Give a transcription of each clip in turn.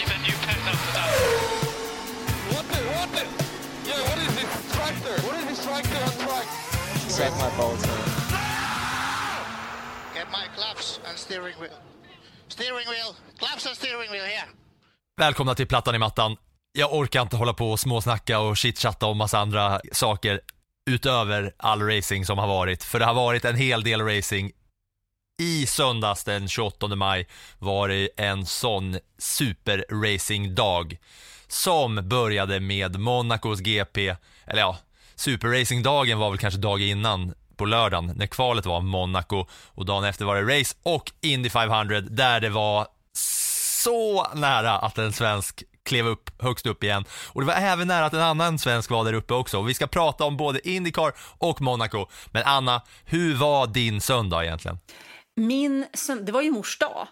And you've a new pattern after that. What the, what the? Yeah, what is this tractor? What is this tractor on track? Set my balls, on. Get my gloves and steering wheel. Steering wheel. Gloves and steering wheel here. Välkomna till Plattan i mattan. Jag orkar inte hålla på och småsnacka och chitchatta om massa andra saker utöver all racing som har varit. För det har varit en hel del racing. I söndags den 28 maj var det en sån superracingdag som började med Monacos GP, eller ja, superracingdagen var väl kanske dagen innan på lördagen när kvalet var Monaco och dagen efter var det race och Indy 500 där det var så nära att en svensk klev upp högst upp igen. Och det var även nära att en annan svensk var där uppe också. Och vi ska prata om både Indycar och Monaco. Men Anna, hur var din söndag egentligen? Min det var ju mors dag.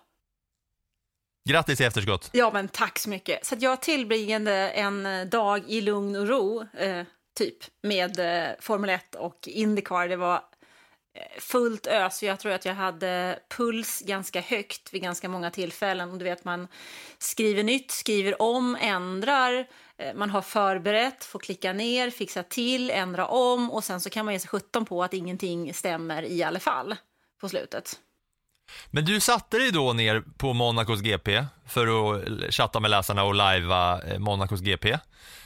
Grattis i efterskott. Ja, men tack så mycket. Så jag tillbringade en eh, dag i lugn och ro, eh, typ, med eh, Formel 1 och Indycar. Det var eh, fullt ös. Jag tror att jag hade puls ganska högt vid ganska många tillfällen. Och du vet, man skriver nytt, skriver om, ändrar. Eh, Man har förberett, får klicka ner, fixa till, ändra om och sen så kan man ge sig 17 på att ingenting stämmer i alla fall på slutet. Men du satte dig då ner på Monacos GP för att chatta med läsarna och lajva eh, Monacos GP.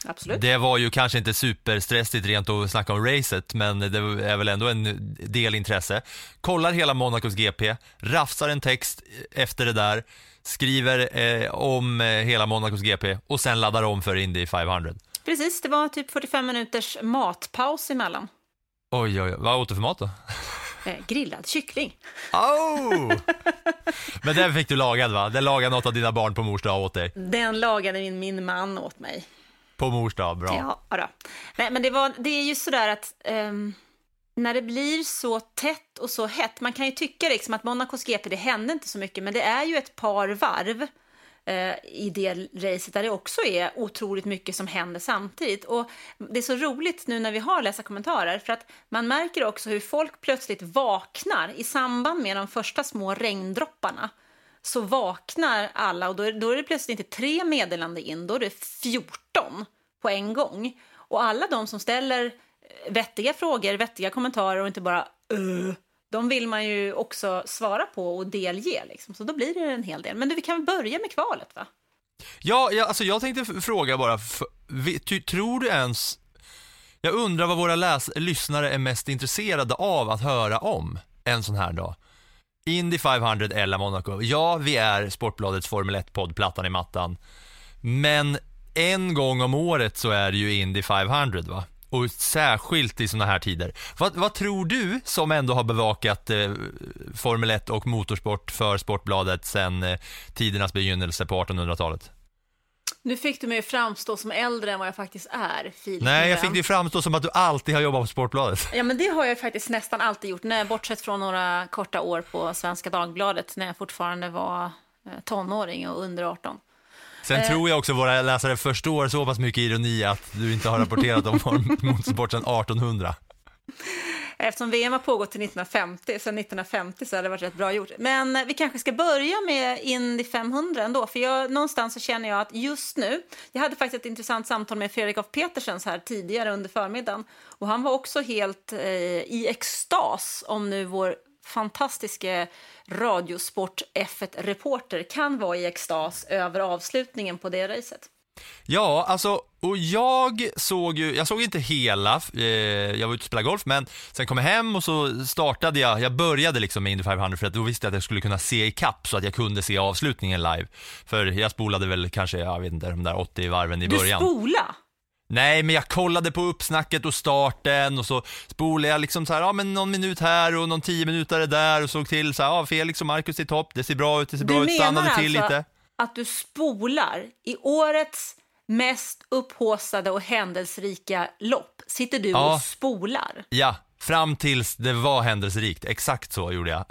Absolut. Det var ju kanske inte superstressigt rent att snacka om racet, men det är väl ändå en del intresse. Kollar hela Monacos GP, rafsar en text efter det där, skriver eh, om eh, hela Monacos GP och sen laddar om för Indy 500. Precis, det var typ 45 minuters matpaus emellan. Oj, oj, oj. vad åt du för mat då? Eh, grillad kyckling. Oh! Men den fick du lagad va? Den lagade något av dina barn på mors dag åt dig. Den lagade min, min man åt mig. På mors dag, bra. Ja, då. Nej, men det, var, det är ju sådär att ehm, när det blir så tätt och så hett, man kan ju tycka liksom att Monacos GP, det hände inte så mycket, men det är ju ett par varv Eh, i det racet där det också är otroligt mycket som händer samtidigt. Och det är så roligt nu när vi har läsa kommentarer för att man märker också hur folk plötsligt vaknar i samband med de första små regndropparna. Så vaknar alla och då är, då är det plötsligt inte tre meddelanden in, då är det 14 på en gång. Och alla de som ställer eh, vettiga frågor, vettiga kommentarer och inte bara uh, de vill man ju också svara på och delge. Liksom. Så då blir det en hel del. Men du, vi kan väl börja med kvalet, va? Ja, jag, alltså jag tänkte fråga bara, vi- ty, tror du ens, jag undrar vad våra läs, lyssnare är mest intresserade av att höra om en sån här dag. Indy 500 eller Monaco. Ja, vi är Sportbladets Formel 1-podd, Plattan i mattan. Men en gång om året så är det ju Indy 500 va? Och särskilt i såna här tider. Vad, vad tror du som ändå har bevakat eh, Formel 1 och motorsport för Sportbladet sedan eh, tidernas begynnelse på 1800-talet? Nu fick du mig att framstå som äldre än vad jag faktiskt är, Filip. Nej, jag fick det framstå som att du alltid har jobbat på Sportbladet. Ja, men det har jag faktiskt nästan alltid gjort, när, bortsett från några korta år på Svenska Dagbladet, när jag fortfarande var eh, tonåring och under 18. Sen Eh. tror jag också våra läsare förstår så pass mycket ironi att du inte har rapporterat om motorsport sedan 1800. Eftersom VM har pågått till 1950, sedan 1950 så hade det varit rätt bra gjort. Men vi kanske ska börja med Indy 500 ändå, för jag, någonstans så känner jag att just nu, jag hade faktiskt ett intressant samtal med Fredrik af Petersens här tidigare under förmiddagen och han var också helt eh, i extas om nu vår fantastiska radiosport F1-reporter kan vara i extas över avslutningen på det racet. Ja, alltså, och jag såg ju, jag såg inte hela, eh, jag var ute och spelade golf, men sen kom jag hem och så startade jag, jag började liksom med Indy 500 för att då visste jag att jag skulle kunna se i kapp så att jag kunde se avslutningen live. För jag spolade väl kanske, jag vet inte, de där 80 varven i Du början. spola! Nej, men jag kollade på uppsnacket och starten och så spolade jag liksom så här, ja men någon minut här och någon tio minuter där och såg till så här, ja Felix och Marcus i topp, det ser bra ut, det ser bra Du ut, stannade menar till alltså lite. att du spolar i årets mest upphåsade och händelserika lopp. Sitter du Ja. och spolar? Ja, fram tills det var händelserikt. Exakt så gjorde jag.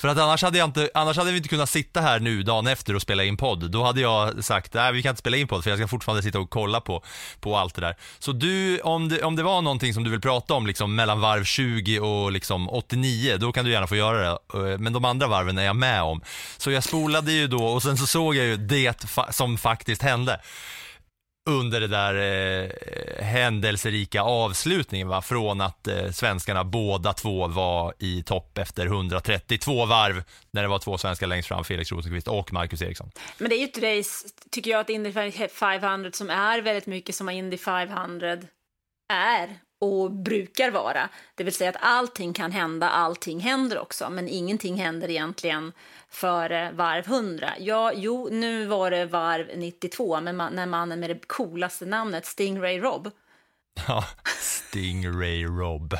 För att annars hade, jag inte, annars hade vi inte kunnat sitta här nu dagen efter och spela in podd. Då hade jag sagt, nej vi kan inte spela in podd för jag ska fortfarande sitta och kolla på, på allt det där. Så du, om det, om det var någonting som du vill prata om liksom mellan varv 20 och liksom 89, då kan du gärna få göra det. Eh, men de andra varven är jag med om. Så jag spolade ju då och sen så såg jag ju det fa- som faktiskt hände under det där eh, händelserika avslutningen va, från att eh, svenskarna båda två var i topp efter 132 varv när det var två svenskar längst fram, Felix Rosenqvist och Marcus Eriksson. Men det är ju ett race, tycker jag, att Indy 500 som är väldigt mycket som Indy 500 är och brukar vara. Det vill säga att allting kan hända, allting händer också, men ingenting händer egentligen före varv 100. Ja, jo, nu var det varv 92, men man, när mannen med det coolaste namnet, Stingray Rob, Ja, Stingray Rob.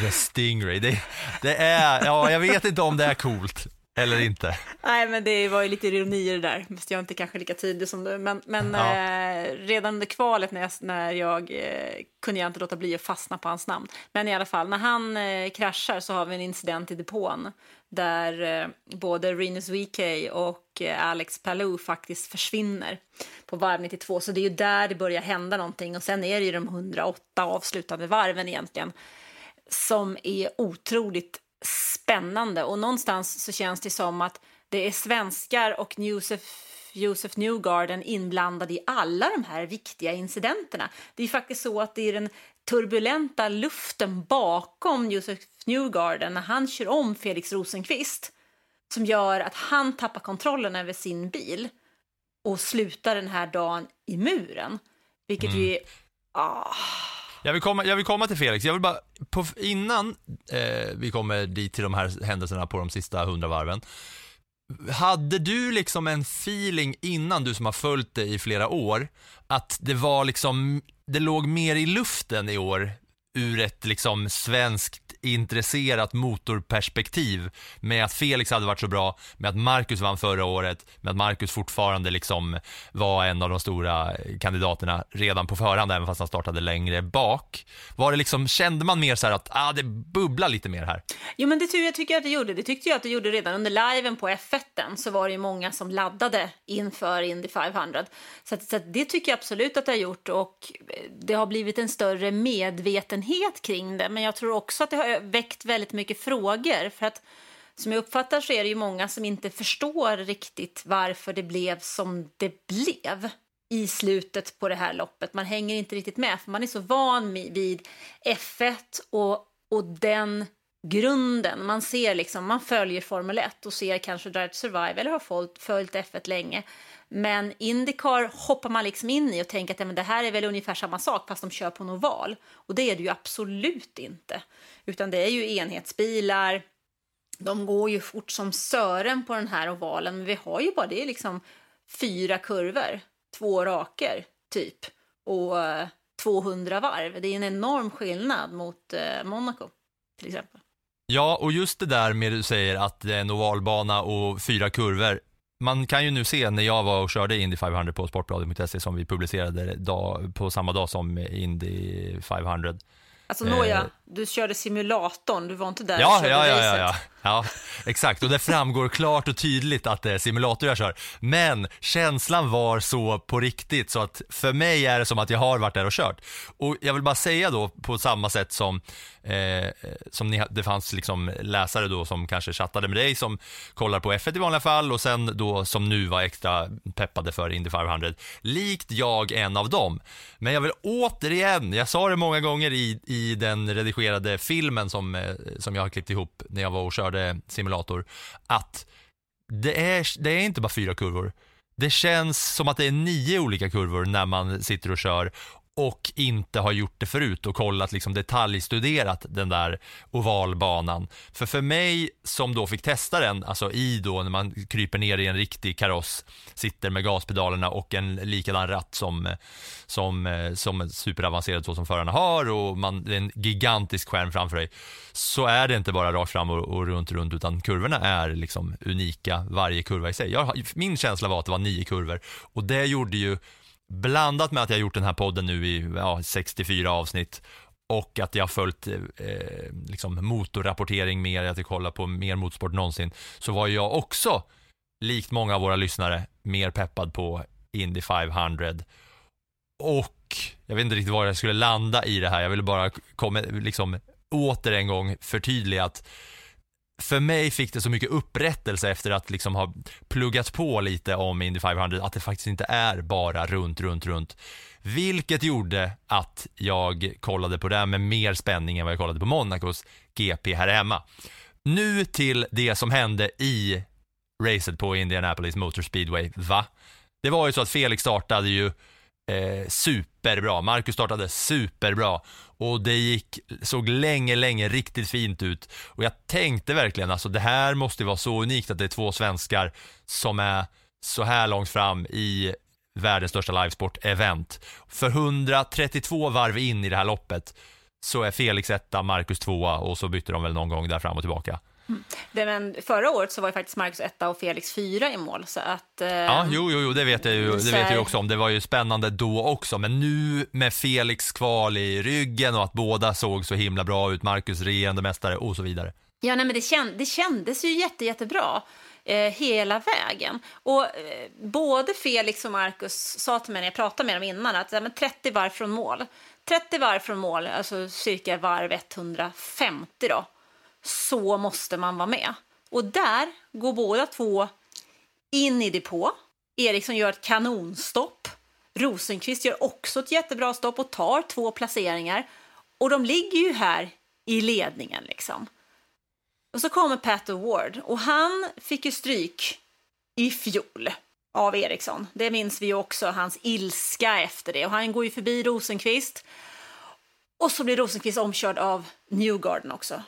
The Stingray, det, det är, ja jag vet inte om det är coolt eller inte. Nej, men det var ju lite ironi i det där. Fast jag är inte kanske lika tydlig som du. Men, men Ja. eh, redan under kvalet när jag, när jag eh, kunde jag inte låta bli att fastna på hans namn. Men i alla fall, när han eh, kraschar så har vi en incident i depån där eh, både Renus VK och eh, Alex Palou faktiskt försvinner på varv 92. Så det är ju där det börjar hända någonting. Och sen är det ju de 108 avslutande varven egentligen som är otroligt spännande. Och någonstans så känns det som att det är svenskar och Josef, Josef Newgarden inblandade i alla de här viktiga incidenterna. Det är faktiskt så att det är den turbulenta luften bakom Josef Newgarden när han kör om Felix Rosenqvist som gör att han tappar kontrollen över sin bil och slutar den här dagen i muren. Vilket ju är... Ah, Jag vill komma, jag vill komma till Felix, jag vill bara, på, innan eh, vi kommer dit till de här händelserna på de sista hundra varven. Hade du liksom en feeling innan du som har följt det i flera år, att det var liksom, det låg mer i luften i år ur ett liksom svenskt intresserat motorperspektiv med att Felix hade varit så bra, med att Marcus vann förra året, med att Marcus fortfarande liksom var en av de stora kandidaterna redan på förhand, även fast han startade längre bak. Var det liksom, kände man mer så här att ah, det bubblar lite mer här? Jo, men det tycker jag att det gjorde. Det tyckte jag att det gjorde redan under liven på F1 så var det ju många som laddade inför Indy 500. Så, att, så att det tycker jag absolut att det har gjort och det har blivit en större medvetenhet kring det. Men jag tror också att det har väckt väldigt mycket frågor för att som jag uppfattar så är det ju många som inte förstår riktigt varför det blev som det blev i slutet på det här loppet. Man hänger inte riktigt med för man är så van vid F1 och, och den grunden. Man ser liksom, man följer Formel 1 och ser kanske Drive to Survive eller har följt F1 länge. Men Indycar hoppar man liksom in i och tänker att ja, men det här är väl ungefär samma sak fast de kör på en oval. Och det är det ju absolut inte. Utan det är ju enhetsbilar, de går ju fort som sören på den här ovalen, men vi har ju bara det är liksom fyra kurvor, två raker typ och eh, 200 varv. Det är en enorm skillnad mot eh, Monaco till exempel. Ja, och just det där med du säger att det är en ovalbana och fyra kurvor. Man kan ju nu se när jag var och körde Indy 500 på Sportbladet.se som vi publicerade dag, på samma dag som Indy 500. Alltså Eh. Du körde simulatorn, du var inte där och Ja, körde ja, ja, ja, ja, ja, exakt. Och det framgår klart och tydligt att det är simulator jag kör. Men känslan var så på riktigt så att för mig är det som att jag har varit där och kört. Och jag vill bara säga då på samma sätt som, eh, som ni, det fanns liksom läsare då som kanske chattade med dig som kollar på F1 i vanliga fall och sen då som nu var extra peppade för Indy 500. Likt jag en av dem. Men jag vill återigen, jag sa det många gånger i, i den redigerade filmen som, eh, som jag har klippt ihop när jag var och körde simulator, att det är, det är inte bara fyra kurvor. Det känns som att det är nio olika kurvor när man sitter och kör och inte har gjort det förut och kollat liksom detaljstuderat den där ovalbanan. För för mig som då fick testa den, alltså i då när man kryper ner i en riktig kaross, sitter med gaspedalerna och en likadan ratt som, som, som superavancerad så som förarna har och man, det är en gigantisk skärm framför dig, så är det inte bara rakt fram och, och runt, runt, utan kurvorna är liksom unika, varje kurva i sig. Jag, min känsla var att det var nio kurvor och det gjorde ju blandat med att jag gjort den här podden nu i ja, 64 avsnitt och att jag har följt eh, liksom motorrapportering mer, att jag kollar på mer motorsport någonsin, så var jag också, likt många av våra lyssnare, mer peppad på Indy 500. Och jag vet inte riktigt var jag skulle landa i det här, jag ville bara komma, liksom, åter en gång förtydliga att för mig fick det så mycket upprättelse efter att liksom ha pluggat på lite om Indy 500 att det faktiskt inte är bara runt, runt, runt. Vilket gjorde att jag kollade på det med mer spänning än vad jag kollade på Monacos GP här hemma. Nu till det som hände i racet på Indianapolis Motor Speedway, va? Det var ju så att Felix startade ju eh, superbra, Marcus startade superbra och det gick, såg länge, länge riktigt fint ut. Och jag tänkte verkligen, alltså det här måste vara så unikt att det är två svenskar som är så här långt fram i världens största livesport-event. För 132 varv in i det här loppet så är Felix etta, Marcus tvåa och så bytte de väl någon gång där fram och tillbaka. Det, men förra året så var ju faktiskt Marcus etta och Felix fyra i mål. Så att, eh, Ja, jo, jo, jo, det vet jag ju, det så vet jag också om. Det var ju spännande då också, men nu med Felix kval i ryggen och att båda såg så himla bra ut, Marcus regerande mästare och så vidare. Ja, nej, men det, känd, det kändes ju jätte, jättebra eh, hela vägen. Och eh, både Felix och Marcus sa till mig när jag pratade med dem innan att ja, men 30 varv från mål. 30 varv från mål, alltså cirka varv 150 då, så måste man vara med. Och där går båda två in i depå. Eriksson gör ett kanonstopp. Rosenqvist gör också ett jättebra stopp och tar två placeringar. Och de ligger ju här i ledningen liksom. Och så kommer Pat Award och han fick ju stryk i fjol av Eriksson. Det minns vi ju också, hans ilska efter det. Och han går ju förbi Rosenqvist. Och så blir Rosenqvist omkörd av Newgarden också.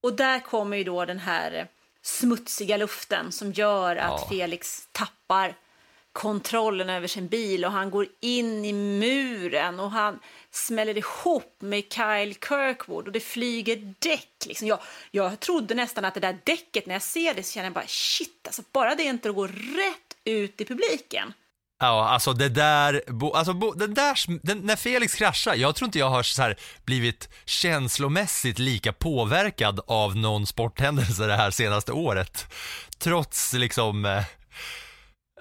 Och där kommer ju då den här smutsiga luften som gör att Ja. Felix tappar kontrollen över sin bil och han går in i muren och han smäller ihop med Kyle Kirkwood och det flyger däck. Liksom. Jag, jag trodde nästan att det där däcket, när jag ser det så känner jag bara shit, alltså bara det inte går rätt ut i publiken. Ja, alltså det där, bo, alltså bo, den där, den, när Felix kraschar, jag tror inte jag har så här blivit känslomässigt lika påverkad av någon sporthändelse det här senaste året. Trots liksom, eh,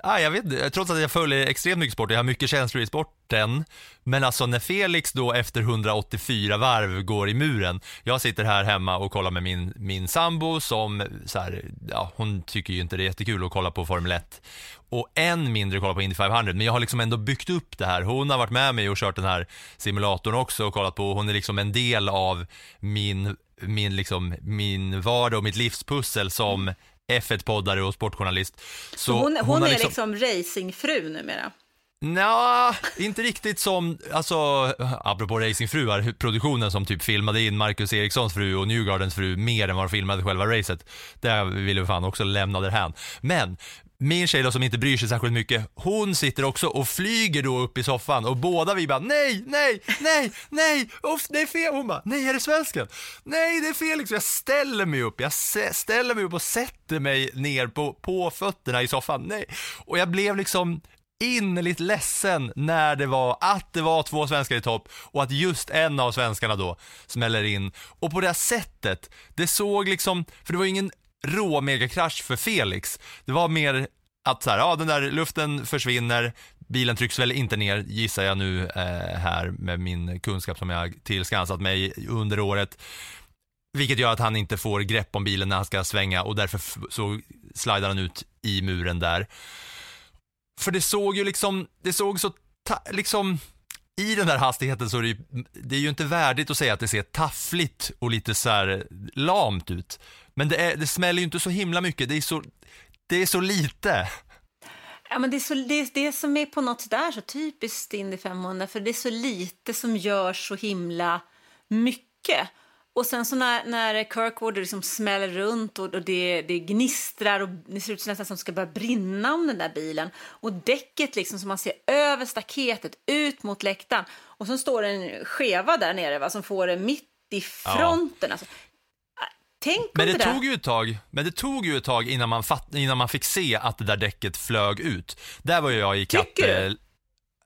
ah, jag vet inte, trots att jag följer extremt mycket sport, jag har mycket känslor i sporten, men alltså när Felix då efter 184 varv går i muren, jag sitter här hemma och kollar med min, min sambo som, så här, ja, hon tycker ju inte det är jättekul att kolla på Formel 1 och än mindre kolla på Indy 500, men jag har liksom ändå byggt upp det här. Hon har varit med mig och kört den här simulatorn också och kollat på, hon är liksom en del av min, min, liksom, min vardag och mitt livspussel som F1-poddare och sportjournalist. Så hon hon, har är liksom, racingfru numera. Nja, inte riktigt som, alltså, apropå racingfruar, produktionen som typ filmade in Marcus Erikssons fru och Newgardens fru mer än vad de filmade själva racet. Det vill vi fan också lämna därhän. Men min tjej då som inte bryr sig särskilt mycket, hon sitter också och flyger då upp i soffan och båda vi bara nej, nej, nej, nej, Uff, det är fel. Hon bara nej, är det svensken? Nej, det är Felix. Jag ställer mig upp, jag ställer mig upp och sätter mig ner på, på fötterna i soffan. Nej. Och jag blev liksom innerligt ledsen när det var att det var två svenskar i topp och att just en av svenskarna då smäller in. Och på det här sättet, det såg liksom, för det var ingen rå megakrasch för Felix. Det var mer att så här, ja den där luften försvinner, bilen trycks väl inte ner gissar jag nu eh, här med min kunskap som jag tillskansat mig under året. Vilket gör att han inte får grepp om bilen när han ska svänga och därför så slidar han ut i muren där. För det såg ju liksom, det såg så, liksom, i den där hastigheten så är det ju, det är ju inte värdigt att säga att det ser taffligt och lite så här lamt ut. Men det, är, det smäller ju inte så himla mycket, det är så, det är så lite. Ja, men det, är så, det, är det som är på något där så typiskt Indy 500 för det är så lite som gör så himla mycket. Och sen så när, när Kirkwood liksom smäller runt och, och det, det gnistrar och det ser ut nästan som ska börja brinna om den där bilen och däcket liksom som man ser över staketet ut mot läktaren och så står det en skeva där nere va, som får det mitt i fronten. Alltså, tänk om Men det, det tog ju ett tag, men det tog ju ett tag innan man, fatt, innan man fick se att det där däcket flög ut. Där var ju jag i kapp. Tycker du? eh,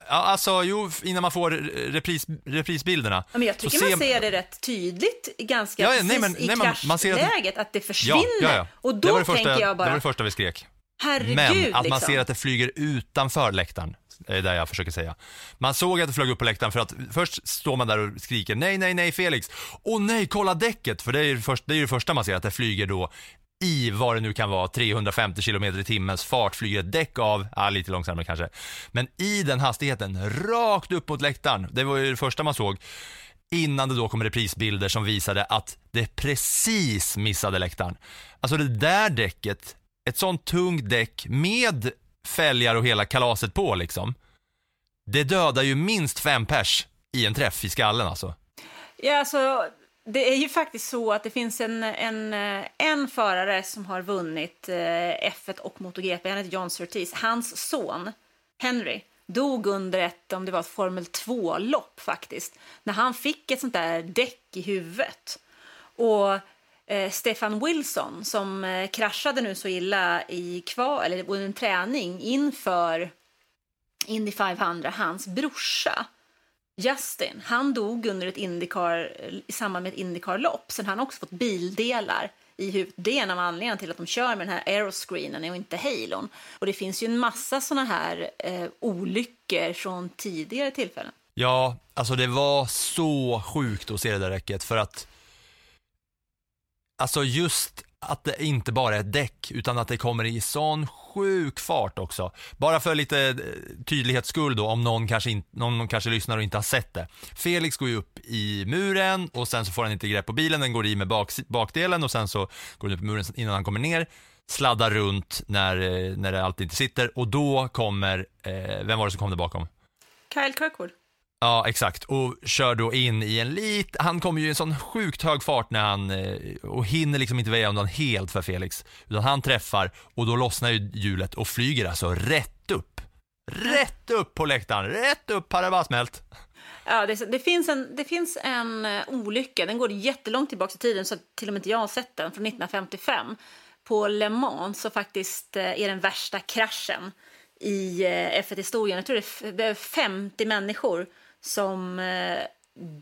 Ja, alltså jo, innan man får repris, reprisbilderna. Ja, men jag tycker man ser- ser det rätt tydligt ganska Ja, ja, precis nej, men- i nej, men man ser att- kraschläget, att, det försvinner. Ja, ja. Och det då var det första, tänker jag Det var bara, det första vi skrek. herregud Men att man liksom. ser att det flyger utanför läktaren, det är det jag försöker säga. Man såg att det flög upp på läktaren för att först står man där och skriker nej, nej, nej Felix. Åh nej, kolla däcket! För det är ju först, det, är ju det första man ser, att det flyger då i vad det nu kan vara, 350 km i timmens fart flyger ett däck av, ja, lite långsammare kanske. Men i den hastigheten, rakt upp mot läktaren. Det var ju det första man såg. Innan det då kom reprisbilder som visade att det precis missade läktaren. Alltså det där däcket, ett sånt tungt däck med fälgar och hela kalaset på liksom. Det dödar ju minst fem pers i en träff i skallen alltså. Ja, alltså, det är ju faktiskt så att det finns en, en, eh, en förare som har vunnit eh, F1 och MotoGP, han heter John Surtees. Hans son, Henry, dog under ett, om det var ett Formel 2-lopp faktiskt, när han fick ett sånt där däck i huvudet. Och eh, Stefan Wilson, som eh, kraschade nu så illa i kval, eller under en träning inför Indy 500, hans brorsa, Justin, han dog under ett Indycar, eh, i samband med ett Indycar-lopp. Sen han har också fått bildelar i huvudet. Det är en av anledningarna till att de kör med den här aeroscreenen och inte halon. Och det finns ju en massa såna här eh, olyckor från tidigare tillfällen. Ja, alltså det var så sjukt att se det där räcket för att Alltså just att det inte bara är ett däck utan att det kommer i sån sjuk fart också. Bara för lite eh, tydlighets skull då om någon kanske, in, någon kanske lyssnar och inte har sett det. Felix går ju upp i muren och sen så får han inte grepp på bilen, den går i med bak, bakdelen och sen så går den upp i muren innan han kommer ner sladdar runt när, eh, när det alltid inte sitter och då kommer, eh, vem var det som kom där bakom? Kyle Kirkwood. Ja, exakt. Och kör då in i en lit... Han kommer ju i en sån sjukt hög fart när han... Eh, och hinner liksom inte väja undan helt för Felix. Utan han träffar och då lossnar ju hjulet och flyger alltså rätt upp. Rätt upp på läktaren. Rätt upp, parabasmält. Ja, det, det, finns en, det finns en eh, olycka, den går jättelångt tillbaka i tiden så att till och med inte jag har sett den, från 1955. På Le Mans så faktiskt eh, är den värsta kraschen i F1-historien. Jag tror det är, det är 50 människor som eh,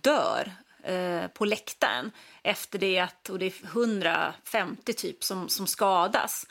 dör eh, på läktaren efter det att, och det är 150 typ som, som skadas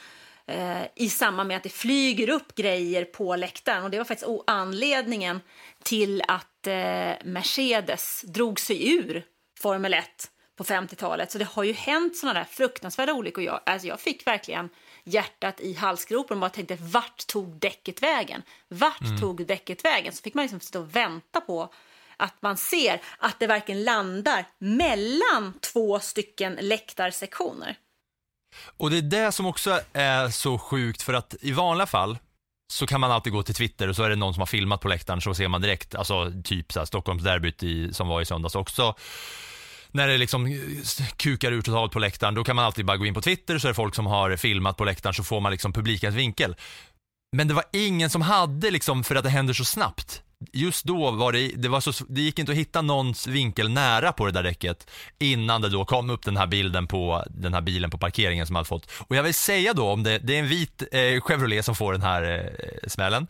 eh, i samband med att det flyger upp grejer på läktaren. Och det var faktiskt anledningen till att eh, Mercedes drog sig ur Formel 1 på 50-talet. Så det har ju hänt sådana där fruktansvärda olyckor. Jag, alltså jag fick verkligen hjärtat i halsgropen och bara tänkte vart tog däcket vägen? Vart tog däcket vägen? Så fick man liksom sitta och vänta på att man ser att det verkligen landar mellan två stycken läktarsektioner. Och det är det som också är så sjukt för att i vanliga fall så kan man alltid gå till Twitter och så är det någon som har filmat på läktaren så ser man direkt, alltså typ så här, Stockholmsderbyt i, som var i söndags också. När det liksom eh, kukar ur totalt på läktaren, då kan man alltid bara gå in på Twitter så är det folk som har filmat på läktaren så får man liksom publikens vinkel. Men det var ingen som hade liksom, för att det händer så snabbt. Just då var det, det var så, det gick inte att hitta någons vinkel nära på det där däcket innan det då kom upp den här bilden på den här bilen på parkeringen som hade fått. Och jag vill säga då om det, det är en vit eh, Chevrolet som får den här eh, smällen.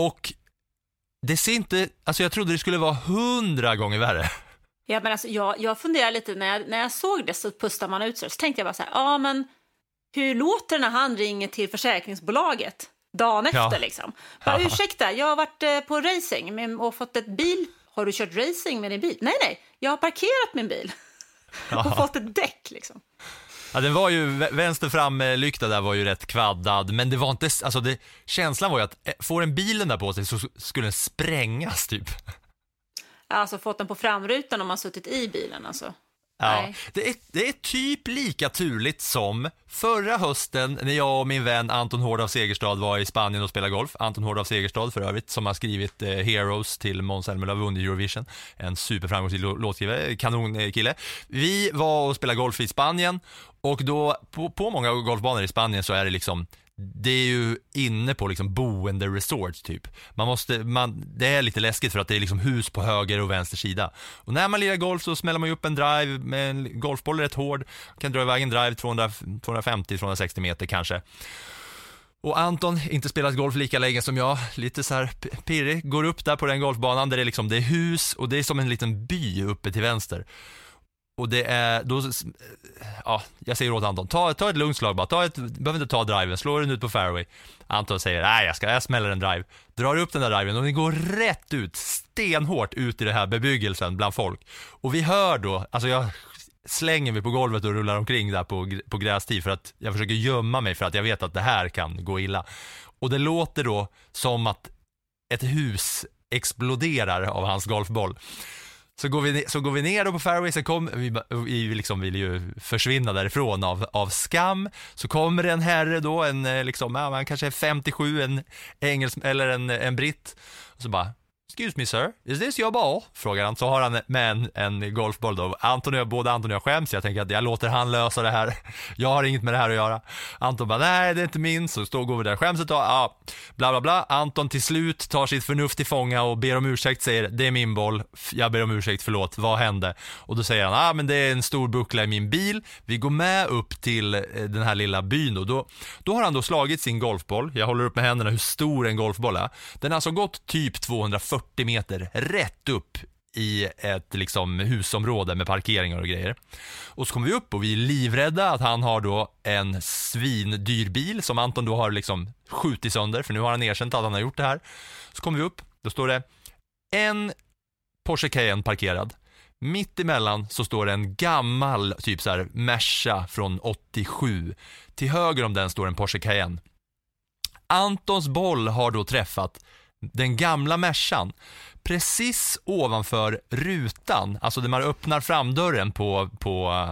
Och det ser inte, alltså jag trodde det skulle vara hundra gånger värre. Ja, men alltså, jag, jag funderar lite, när jag, när jag såg det så pustar man ut sig. Så tänkte jag bara så här, ja men hur låter det när han ringer till försäkringsbolaget dagen Ja. efter liksom? Bara, Ja. ursäkta, jag har varit eh, på racing och fått ett bil. Har du kört racing med din bil? Nej, nej, jag har parkerat min bil och fått ett däck liksom. Ja, den var ju, vä- vänster framlykta där var ju rätt kvaddad, men det var inte, alltså det, känslan var ju att eh, får en bilen där på sig så skulle den sprängas typ. Alltså fått den på framrutan om man suttit i bilen alltså. Ja, det är, det är typ lika turligt som förra hösten när jag och min vän Anton Hård av Segerstad var i Spanien och spelade golf. Anton Hård av Segerstad för övrigt, som har skrivit eh, Heroes till Måns Zelmerlöw vunnit Eurovision. En superframgångsrik lå- låtskrivare, kanonkille. Vi var och spelade golf i Spanien och då på, på många golfbanor i Spanien så är det liksom det är ju inne på liksom boende resorts typ. Man måste, man, det är lite läskigt för att det är liksom hus på höger och vänster sida. Och när man lirar golf så smäller man ju upp en drive med en golfboll rätt hård, kan dra iväg en drive 250-260 meter kanske. Och Anton, inte spelat golf lika länge som jag, lite så här pirrig, går upp där på den golfbanan där det är liksom, det är hus och det är som en liten by uppe till vänster. Och det är, då, eh, ja, jag säger åt Anton, ta, ta ett lugnt slag bara, ta ett, behöver inte ta driven, slå den ut på fairway. Anton säger, nej jag ska, jag smäller en drive. Drar upp den där driven och den går rätt ut, stenhårt ut i den här bebyggelsen bland folk. Och vi hör då, alltså jag slänger mig på golvet och rullar omkring där på, på grästid för att jag försöker gömma mig för att jag vet att det här kan gå illa. Och det låter då som att ett hus exploderar av hans golfboll. Så går vi, så går vi ner då på fairway, så kom, vi, vi liksom vill ju försvinna därifrån av, av skam. Så kommer det en herre då, en eh, liksom, ja, han kanske är 57, en engelsk, eller en, en britt. Och så bara, Excuse me sir, is this your ball? Frågar han, så har han med en, en golfboll då. Anton och jag, både Anton och jag skäms, jag tänker att jag låter han lösa det här. Jag har inget med det här att göra. Anton bara, nej det är inte min, så står går vi där, skäms ett tag, ja, bla bla bla. Anton till slut tar sitt förnuft till fånga och ber om ursäkt, säger det är min boll, jag ber om ursäkt, förlåt, vad hände? Och då säger han, ja ah, men det är en stor buckla i min bil, vi går med upp till eh, den här lilla byn och då, då har han då slagit sin golfboll, jag håller upp med händerna hur stor en golfboll är. Den har alltså gått typ 240 40 meter rätt upp i ett liksom husområde med parkeringar och grejer. Och så kommer vi upp och vi är livrädda att han har då en svindyr bil som Anton då har liksom skjutit sönder, för nu har han erkänt att han har gjort det här. Så kommer vi upp, då står det en Porsche Cayenne parkerad. Mitt emellan så står det en gammal typ så här Merca från 87. Till höger om den står en Porsche Cayenne. Antons boll har då träffat den gamla Mercan precis ovanför rutan, alltså där man öppnar framdörren på, på,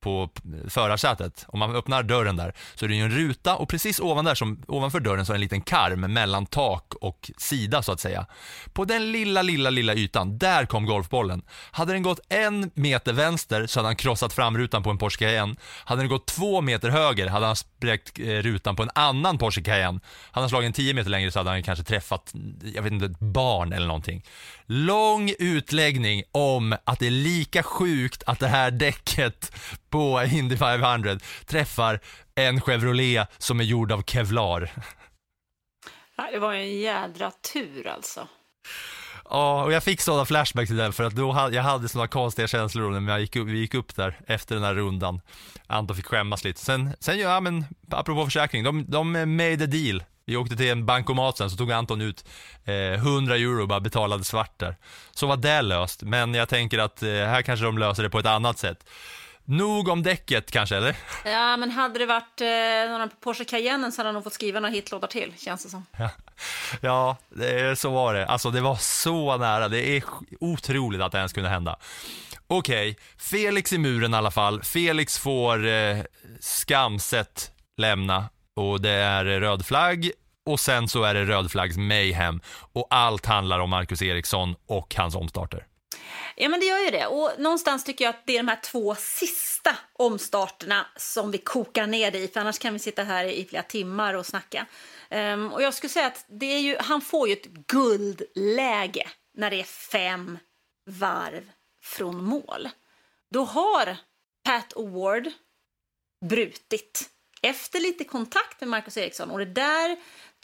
på förarsätet. Om man öppnar dörren där så är det ju en ruta och precis ovan där, som, ovanför dörren så är det en liten karm mellan tak och sida så att säga. På den lilla, lilla, lilla ytan, där kom golfbollen. Hade den gått en meter vänster så hade han krossat framrutan på en Porsche Cayenne. Hade den gått två meter höger hade han spräckt eh, rutan på en annan Porsche Cayenne. Hade han slagit en tio meter längre så hade han kanske träffat, jag vet inte, ett barn eller någonting. Lång utläggning om att det är lika sjukt att det här däcket på Indy 500 träffar en Chevrolet som är gjord av Kevlar. Det var ju en jädra tur alltså. Ja, och jag fick sådana flashbacks till den för att då hade, jag hade sådana konstiga känslor när jag gick upp, vi gick upp där efter den här rundan. Anton fick skämmas lite. Sen, sen ja men, apropå försäkring, de, de made a deal. Vi åkte till en bankomat sen så tog Anton ut eh, 100 euro och bara betalade svart där. Så var det löst, men jag tänker att eh, här kanske de löser det på ett annat sätt. Nog om däcket kanske, eller? Ja, men hade det varit eh, några på Porsche Cayenne så hade han nog fått skriva några hitlåtar till, känns det som. Ja, det, så var det. Alltså det var så nära. Det är otroligt att det ens kunde hända. Okej, Felix i muren i alla fall. Felix får eh, skamset lämna och det är röd flagg och sen så är det röd flaggs mayhem och allt handlar om Marcus Eriksson och hans omstarter. Ja, men det gör ju det. Och någonstans tycker jag att det är de här två sista omstarterna som vi kokar ner det i, för annars kan vi sitta här i flera timmar och snacka. Um, och jag skulle säga att det är ju, han får ju ett guldläge när det är fem varv från mål. Då har Pat Award brutit efter lite kontakt med Marcus Eriksson och det där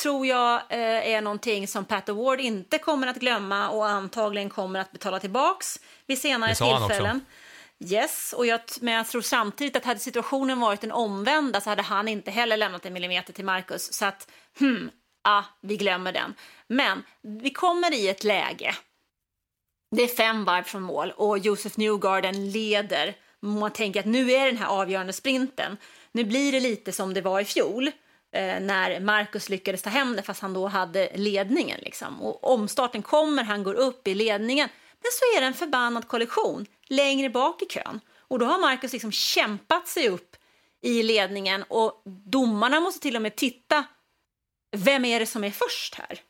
tror jag eh, är någonting som Pat Award inte kommer att glömma och antagligen kommer att betala tillbaks vid senare tillfällen. Yes, och jag, men jag tror samtidigt att hade situationen varit den omvända så hade han inte heller lämnat en millimeter till Marcus. Så att, hmm, ah, vi glömmer den. Men vi kommer i ett läge det är fem varv från mål och Josef Newgarden leder. Man tänker att nu är den här avgörande sprinten. Nu blir det lite som det var i fjol eh, när Marcus lyckades ta hem det fast han då hade ledningen. Liksom. Och omstarten kommer, han går upp i ledningen. Men så är det en förbannad kollision längre bak i kön. Och då har Marcus liksom kämpat sig upp i ledningen och domarna måste till och med titta, vem är det som är först här?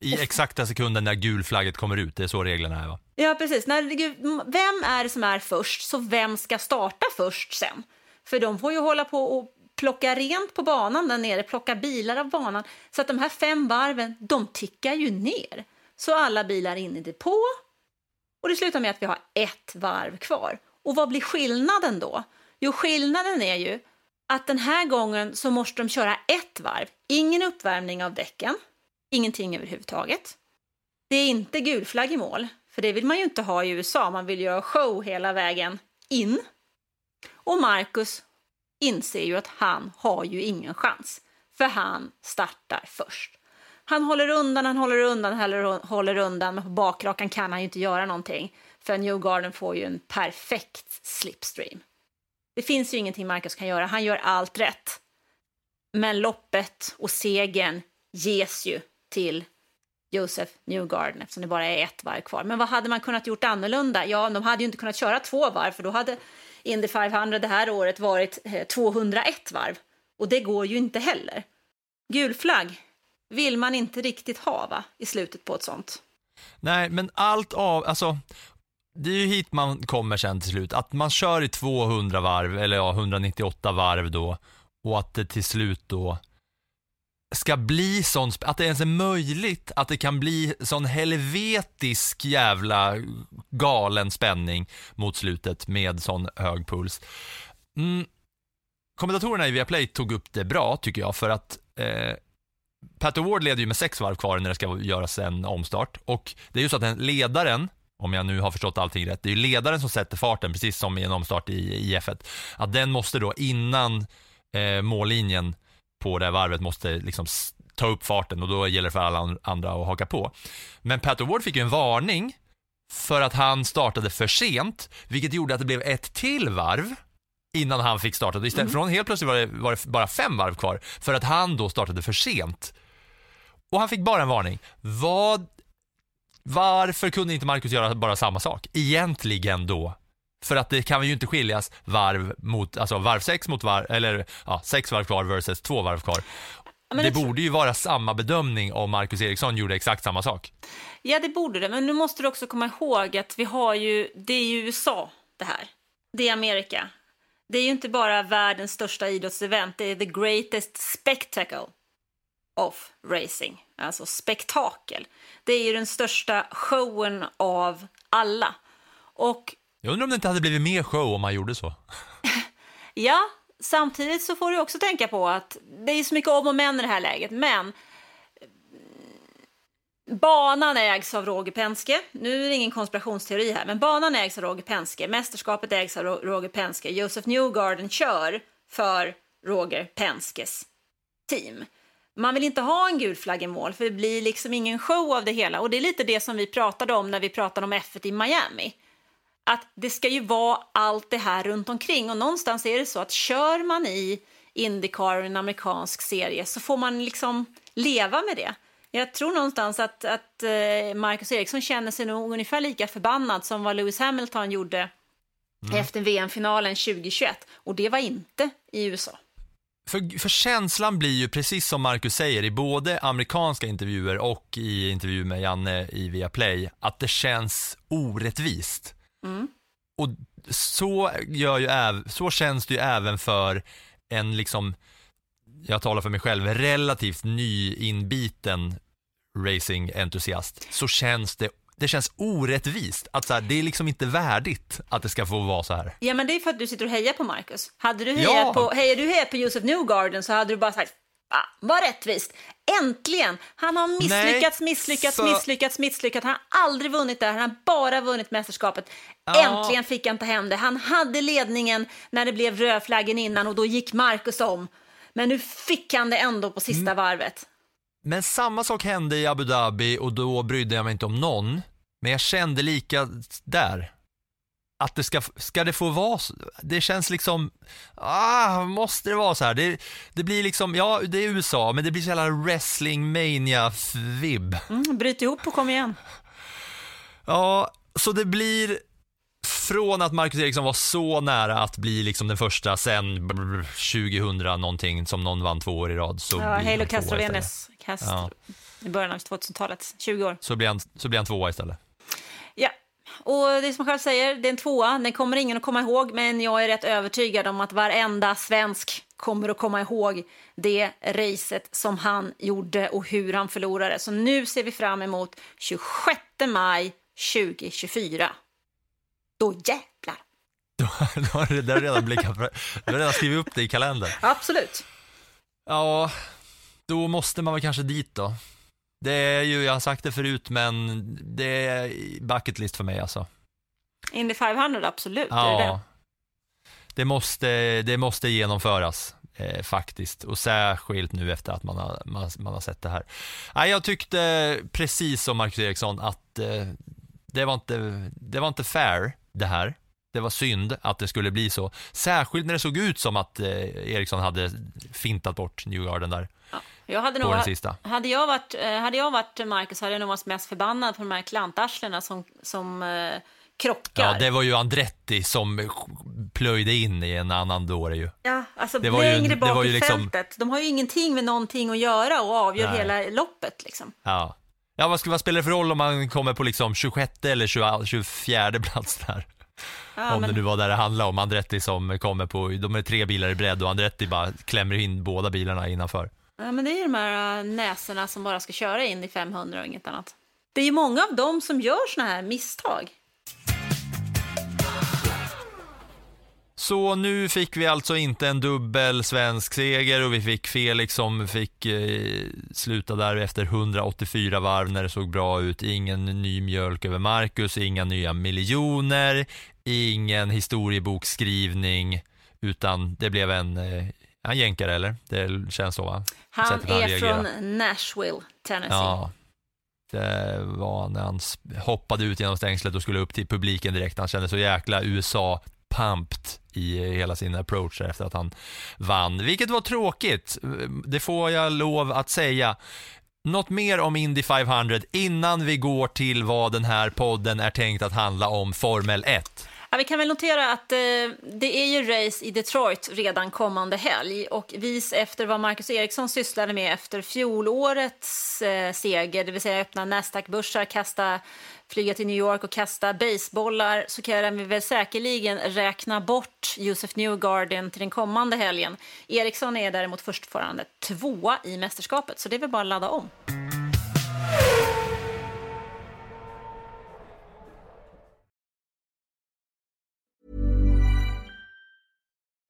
I exakta sekunden när gulflagget kommer ut, det är så reglerna är va? Ja, precis. När, vem är det som är först, så vem ska starta först sen? För de får ju hålla på och plocka rent på banan där nere, plocka bilar av banan. Så att de här fem varven, de tickar ju ner. Så alla bilar in i depå och det slutar med att vi har ett varv kvar. Och vad blir skillnaden då? Jo, skillnaden är ju att den här gången så måste de köra ett varv. Ingen uppvärmning av däcken, ingenting överhuvudtaget. Det är inte gulflagg i mål, för det vill man ju inte ha i USA. Man vill ju ha show hela vägen in. Och Marcus inser ju att han har ju ingen chans, för han startar först. Han håller undan, han håller undan, han håller undan, men på bakrakan kan han ju inte göra någonting, för Newgarden får ju en perfekt slipstream. Det finns ju ingenting Marcus kan göra, han gör allt rätt. Men loppet och segern ges ju till Josef Newgarden eftersom det bara är ett varv kvar. Men vad hade man kunnat gjort annorlunda? Ja, de hade ju inte kunnat köra två varv för då hade Indy 500 det här året varit eh, 201 varv. Och det går ju inte heller. Gul flagg vill man inte riktigt ha va, i slutet på ett sånt. Nej, men allt av, alltså, det är ju hit man kommer sen till slut. Att man kör i 200 varv, eller ja, 198 varv då, och att det till slut då ska bli sån, att det ens är möjligt att det kan bli sån helvetisk jävla galen spänning mot slutet med sån hög puls. Mm. Kommentatorerna i Viaplay tog upp det bra tycker jag för att eh, Pat Award leder ju med sex varv kvar när det ska göras en omstart och det är ju så att den ledaren om jag nu har förstått allting rätt, det är ju ledaren som sätter farten precis som i en omstart i, i F1. Att den måste då innan eh, mållinjen på det här varvet måste liksom ta upp farten och då gäller det för alla andra att haka på. Men Pat Ward fick ju en varning för att han startade för sent, vilket gjorde att det blev ett till varv innan han fick starta. Istället mm. från helt plötsligt var det, var det bara fem varv kvar för att han då startade för sent. Och han fick bara en varning. Vad, varför kunde inte Marcus göra bara samma sak? Egentligen då. För att det kan ju inte skiljas varv mot, alltså varv sex mot varv, eller ja, sex varv kvar versus två varv kvar. det, det borde ju vara samma bedömning om Marcus Eriksson gjorde exakt samma sak. Ja, det borde det, men nu måste du också komma ihåg att vi har ju, det är ju USA det här. Det är Amerika. Det är ju inte bara världens största idrottsevent, det är the greatest spectacle of racing, alltså spektakel. Det är ju den största showen av alla. Och jag undrar om det inte hade blivit mer show om man gjorde så. ja, samtidigt så får du också tänka på att det är så mycket om och men i det här läget, men eh, Banan ägs av Roger Penske. Nu är det ingen konspirationsteori här, men banan ägs av Roger Penske. Mästerskapet ägs av Roger Penske. Josef Newgarden kör för Roger Penskes team. Man vill inte ha en gul flagg i mål, för det blir liksom ingen show av det hela. Och det är lite det som vi pratade om när vi pratade om F1 i Miami att det ska ju vara allt det här runt omkring och någonstans är det så att kör man i Indycar, en amerikansk serie, så får man liksom leva med det. Jag tror någonstans att, att eh, Marcus Eriksson känner sig nog ungefär lika förbannad som vad Lewis Hamilton gjorde mm. efter VM-finalen 2021 och det var inte i USA. För, för känslan blir ju precis som Marcus säger i både amerikanska intervjuer och i intervju med Janne i Viaplay att det känns orättvist. Mm. Och så, gör ju, så känns det ju även för en, liksom, jag talar för mig själv, relativt nyinbiten racingentusiast. Så känns det det känns orättvist. Att så här, det är liksom inte värdigt att det ska få vara så här. Ja, men det är för att du sitter och hejar på Marcus. Hade du hejat ja. på, hejade du hejat på Joseph Newgarden så hade du bara sagt Ah, vad rättvist! Äntligen! Han har misslyckats, Nej, misslyckats, för... misslyckats, misslyckats. Han har aldrig vunnit där, han har bara vunnit mästerskapet. Ja. Äntligen fick han ta hem det. Han hade ledningen när det blev rödflaggen innan och då gick Marcus om. Men nu fick han det ändå på sista mm. varvet. Men samma sak hände i Abu Dhabi och då brydde jag mig inte om någon. Men jag kände lika där att det ska, ska det få vara så? Det känns liksom, ah, måste det vara så här? Det, det blir liksom, ja det är USA, men det blir så jävla wrestling mania vibb mm, Bryt ihop och kom igen. Ja, så det blir från att Marcus Eriksson var så nära att bli liksom den första sen 2000 någonting som någon vann två år i rad så Ja, Halo tvåa Castro Ja. i början av 2000-talet, 20 år. Så blir, han, så blir han tvåa istället. Och det är som han själv säger, det är en tvåa. Den kommer ingen att komma ihåg, men jag är rätt övertygad om att varenda svensk kommer att komma ihåg det racet som han gjorde och hur han förlorade. Så nu ser vi fram emot 26 maj 2024. Då jäklar! Då har där redan blickat, du har redan skrivit upp det i kalendern. Absolut. Ja, då måste man väl kanske dit då. Det är ju, jag har sagt det förut, men det är bucket list för mig alltså. Indy 500, absolut. Är det det? Ja, det måste, det måste genomföras eh, faktiskt och särskilt nu efter att man har, man, man har sett det här. Nej, jag tyckte precis som Marcus Eriksson att eh, det, var inte, det var inte fair det här. Det var synd att det skulle bli så. Särskilt när det såg ut som att eh, Eriksson hade fintat bort Newgarden där Jag hade, nog, hade, jag varit, eh, hade jag varit Marcus hade jag nog varit mest förbannad på de här klantarslena som, som eh, krockar. Ja, det var ju Andretti som plöjde in i en annan dåre ju. Ja, alltså Det var ju- längre det bak var ju i liksom- fältet. De har ju ingenting med någonting att göra och avgör Nej. hela loppet. Liksom. Ja. Ja, vad, ska, vad spelar det för roll om man kommer på liksom 26 eller 20, 24 plats där? Ja, om men, det nu var där det handlade om. Andretti som kommer på, de är tre bilar i bredd och Andretti bara klämmer in båda bilarna innanför ja, men det är ju de här äh, näsorna som bara ska köra in i 500 och inget annat. Det är ju många av dem som gör såna här misstag. Så nu fick vi alltså inte en dubbel svensk seger och vi fick Felix som fick eh, sluta där efter 184 varv när det såg bra ut. Ingen ny mjölk över Marcus, inga nya miljoner, ingen historiebokskrivning, utan det blev en, eh, en jänkare eller? Det känns så va? Han han är reagerar. från Nashville, Tennessee. Ja. Det var när han hoppade ut genom stängslet och skulle upp till publiken direkt. Han kände så jäkla USA-pumped i hela sin approach efter att han vann. Vilket var tråkigt, det får jag lov att säga. Något mer om Indy 500 innan vi går till vad den här podden är tänkt att handla om, Formel 1. Ja, vi kan väl notera att eh, det är ju race i Detroit redan kommande helg och vis efter vad Marcus Eriksson sysslade med efter fjolårets eh, seger, det vill säga öppna Nasdaq-börsar, kasta, flyga till New York och kasta basebollar så kan vi väl säkerligen räkna bort Josef Newgarden till den kommande helgen. Eriksson är däremot fortfarande tvåa i mästerskapet, så det är väl bara att ladda om.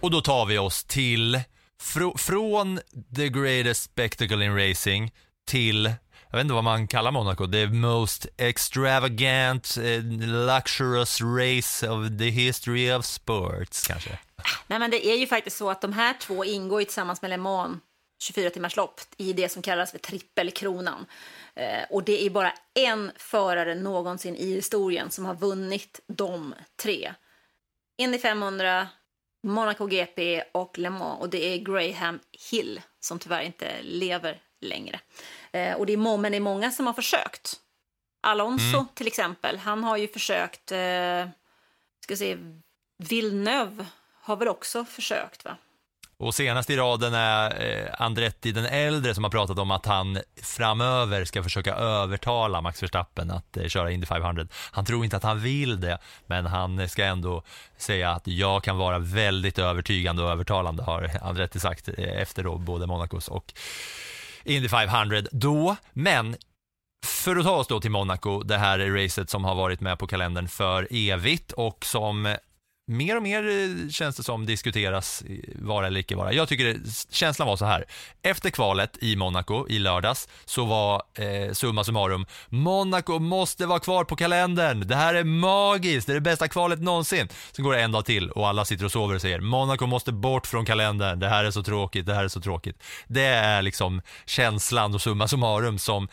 Och då tar vi oss till, fr- från the greatest spectacle in racing till, jag vet inte vad man kallar Monaco, the most extravagant, eh, luxurious race of the history of sports kanske. Nej, men det är ju faktiskt så att de här två ingår ju tillsammans med Le Mans 24 timmars lopp i det som kallas för trippelkronan. Eh, och det är bara en förare någonsin i historien som har vunnit de tre. Indy 500, Monaco GP och Le Mans. Och det är Graham Hill som tyvärr inte lever längre. Eh, och det är, men det är många som har försökt. Alonso till exempel, han har ju försökt, eh, ska se, Villeneuve har väl också försökt va? Och senast i raden är eh, Andretti den äldre som har pratat om att han framöver ska försöka övertala Max Verstappen att eh, köra Indy 500. Han tror inte att han vill det, men han ska ändå säga att jag kan vara väldigt övertygande och övertalande har Andretti sagt eh, efter då både Monacos och Indy 500 då. Men för att ta oss då till Monaco, det här racet som har varit med på kalendern för evigt och som mer och mer eh, känns det som diskuteras vara eller icke vara. Jag tycker det, känslan var så här. Efter kvalet i Monaco i lördags så var eh, summa summarum, Monaco måste vara kvar på kalendern. Det här är magiskt, det är det bästa kvalet någonsin. Sen går det en dag till och alla sitter och sover och säger, Monaco måste bort från kalendern. Det här är så tråkigt, det här är så tråkigt. Det är liksom känslan och summa summarum som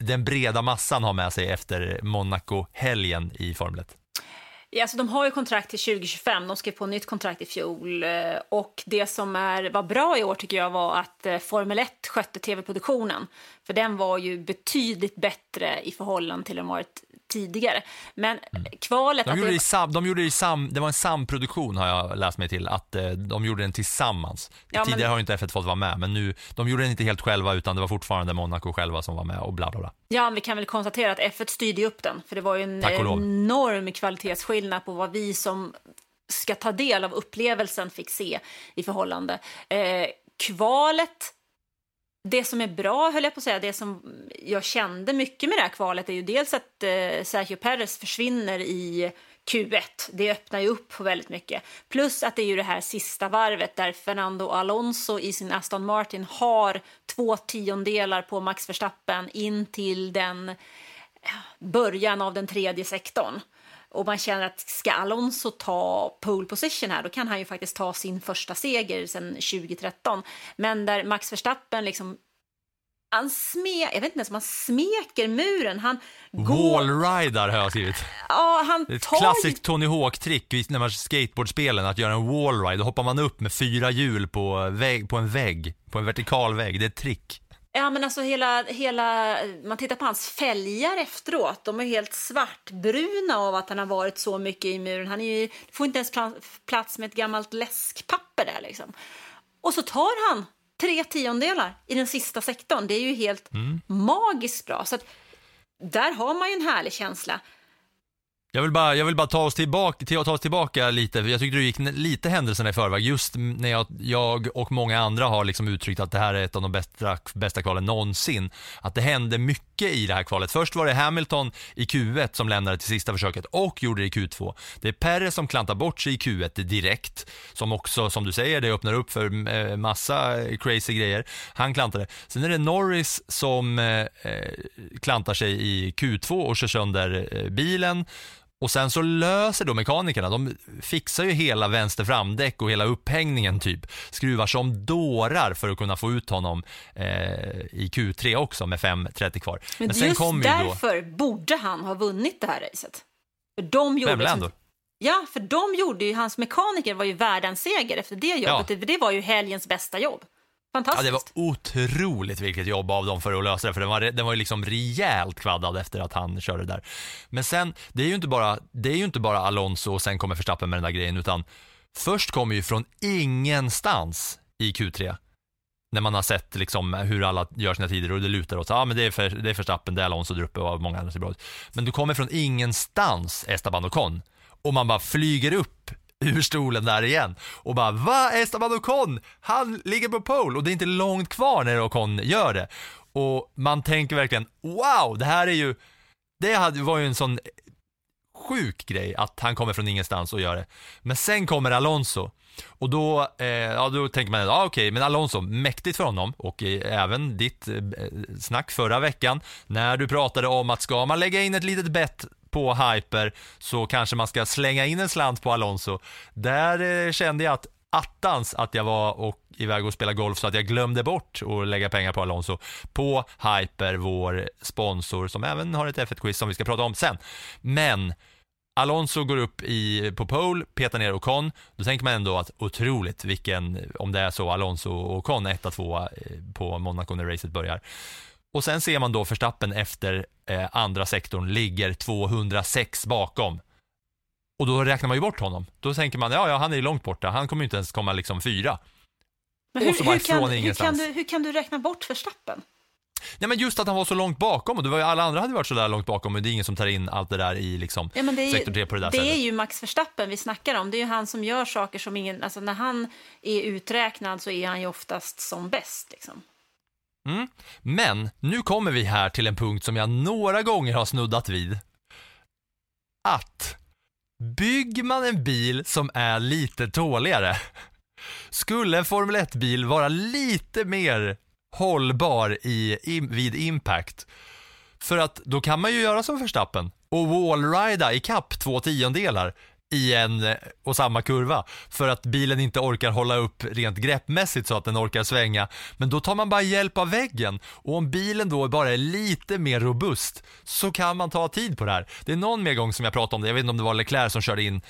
den breda massan har med sig efter Monaco-helgen i Formel 1. Ja, alltså, de har ju kontrakt till 2025, de skrev på nytt kontrakt i fjol. Eh, och det som är, var bra i år tycker jag var att eh, Formel 1 skötte tv-produktionen. För den var ju betydligt bättre i förhållande till den varit tidigare. Men kvalet... De gjorde, det sam, de gjorde det i sam, det var en samproduktion har jag läst mig till, att eh, de gjorde den tillsammans. Ja, men- Tidigare har ju inte F1 fått vara med, men nu, de gjorde den inte helt själva utan det var fortfarande Monaco själva som var med och bla bla bla. Ja, vi kan väl konstatera att F1 styrde upp den, för det var ju en enorm kvalitetsskillnad på vad vi som ska ta del av upplevelsen fick se i förhållande. Eh, kvalet, det som är bra, höll jag på att säga, det som jag kände mycket med det här kvalet är ju dels att eh, Sergio Perez försvinner i Q1. Det öppnar ju upp på väldigt mycket. Plus att det är ju det här sista varvet där Fernando Alonso i sin Aston Martin har två tiondelar på Max Verstappen in till den början av den tredje sektorn. Och man känner att ska Alonso ta pole position här, då kan han ju faktiskt ta sin första seger sedan 2013. Men där Max Verstappen liksom han sme, jag vet inte ens om han smeker muren. Han går... Wallrider har jag skrivit. Ja, han ett tar ju- klassiskt Tony Hawk-trick när man skateboardspelen, att göra en wallride. Då hoppar man upp med fyra hjul på, vägg, på en vägg, på en vertikal vägg. Det är ett trick. Ja, men alltså hela, hela, man tittar på hans fälgar efteråt, de är helt svartbruna av att han har varit så mycket i muren. Han ju, får inte ens pla- plats med ett gammalt läskpapper där liksom. Och så tar han tre tiondelar i den sista sektorn. Det är ju helt magiskt bra. Så att, där har man ju en härlig känsla. Jag vill bara, jag vill bara ta, oss tillbaka, till, ta oss tillbaka lite, för jag tyckte du gick lite händelserna i förväg. Just när jag, jag och många andra har liksom uttryckt att det här är ett av de bästa, bästa kvalen någonsin. Att det hände mycket i det här kvalet. Först var det Hamilton i Q1 som lämnade till sista försöket och gjorde det i Q2. Det är Perre som klantar bort sig i Q1 direkt, som också, som du säger, det öppnar upp för eh, massa crazy grejer. Han klantade. Sen är det Norris som eh, eh, klantar sig i Q2 och kör sönder eh, bilen. Och sen så löser då mekanikerna, de fixar ju hela vänster framdäck och hela upphängningen typ. Skruvar som dårar för att kunna få ut honom eh, i Q3 också med 5.30 kvar. Men, sen just ju då, därför borde han ha vunnit det här racet. För de gjorde Vem, Lando? Ja, för de gjorde ju, hans mekaniker var ju värd en seger efter det jobbet. Det, det var ju helgens bästa jobb. Ja, det var otroligt vilket jobb av dem för att lösa det, för den var, den var ju liksom rejält kvaddad efter att han körde där. Men sen, det är ju inte bara, det är ju inte bara Alonso och sen kommer Verstappen med den där grejen, utan först kommer ju från ingenstans i Q3, när man har sett liksom hur alla gör sina tider och det lutar åt, ja ah, men det är, för, det är Verstappen, det är Alonso där uppe och många andra ser bra ut. Men du kommer från ingenstans, Esteban Ocon, och man bara flyger upp ur stolen där igen. Och bara va Esteban Ocon, han ligger på pole. Och det är inte långt kvar när Ocon gör det. Och man tänker verkligen wow, det här är ju, det var ju en sån sjuk grej att han kommer från ingenstans och gör det. Men sen kommer Alonso. Och då, eh, ja, då tänker man, ja okej, men Alonso, mäktigt för honom. Och eh, även ditt eh, snack förra veckan när du pratade om att ska man lägga in ett litet bett på Hyper så kanske man ska slänga in en slant på Alonso. Där eh, kände jag att attans att jag var och iväg och spelade golf så att jag glömde bort att lägga pengar på Alonso på Hyper, vår sponsor som även har ett F1-quiz som vi ska prata om sen. Men Alonso går upp i, på pole, petar ner Ocon. Då tänker man ändå att otroligt vilken, om det är så, Alonso och Ocon 1 2 eh, på Monaco när racet börjar. Och sen ser man då Verstappen efter eh, andra sektorn ligger 206 bakom. Och då räknar man ju bort honom. Då tänker man, ja, ja han är ju långt borta, han kommer ju inte ens komma liksom fyra. Men hur, hur, kan, hur, kan du, hur kan du räkna bort Verstappen? Nej men just att han var så långt bakom och det var ju alla andra hade varit så där långt bakom men det är ingen som tar in allt det där i liksom Ja, är, sektor ju, 3 på det där det sättet. är ju Max Verstappen vi snackar om. Det är ju han som gör saker som ingen... Alltså när han är uträknad så är han ju oftast som bäst. Liksom. Mm. Men nu kommer vi här till en punkt som jag några gånger har snuddat vid. Att bygger man en bil som är lite tåligare, skulle en Formel 1-bil vara lite mer hållbar i, i, vid impact. För att då kan man ju göra som Verstappen och wallrida i kapp två tiondelar i en eh, och samma kurva för att bilen inte orkar hålla upp rent greppmässigt så att den orkar svänga. Men då tar man bara hjälp av väggen och om bilen då bara är lite mer robust så kan man ta tid på det här. Det är någon mer gång som jag pratade om det, jag vet inte om det var Leclerc som körde in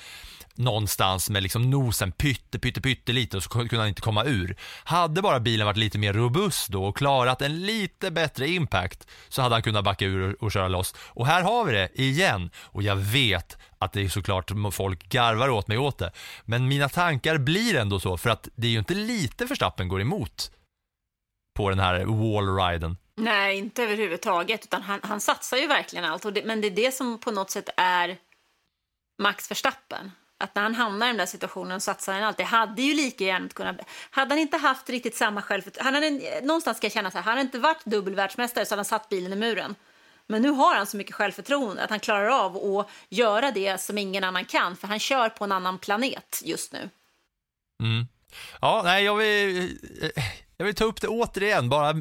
någonstans med liksom nosen pytte, pytte, pytte lite och så kunde han inte komma ur. Hade bara bilen varit lite mer robust då och klarat en lite bättre impact så hade han kunnat backa ur och, och köra loss. Och här har vi det igen och jag vet att det är såklart folk garvar åt mig åt det. Men mina tankar blir ändå så för att det är ju inte lite Verstappen går emot på den här wallriden. Nej, inte överhuvudtaget, utan han, han satsar ju verkligen allt. Och det, men det är det som på något sätt är Max Verstappen. Att när han hamnar i den där situationen satsar han alltid. Hade ju lika gärna kunnat... Hade han inte haft riktigt samma självförtroende... Någonstans ska jag känna så här, hade han inte varit dubbelvärldsmästare så hade han satt bilen i muren. Men nu har han så mycket självförtroende att han klarar av att göra det som ingen annan kan, för han kör på en annan planet just nu. Mm. Ja, nej, jag vill, eh, jag vill ta upp det återigen, bara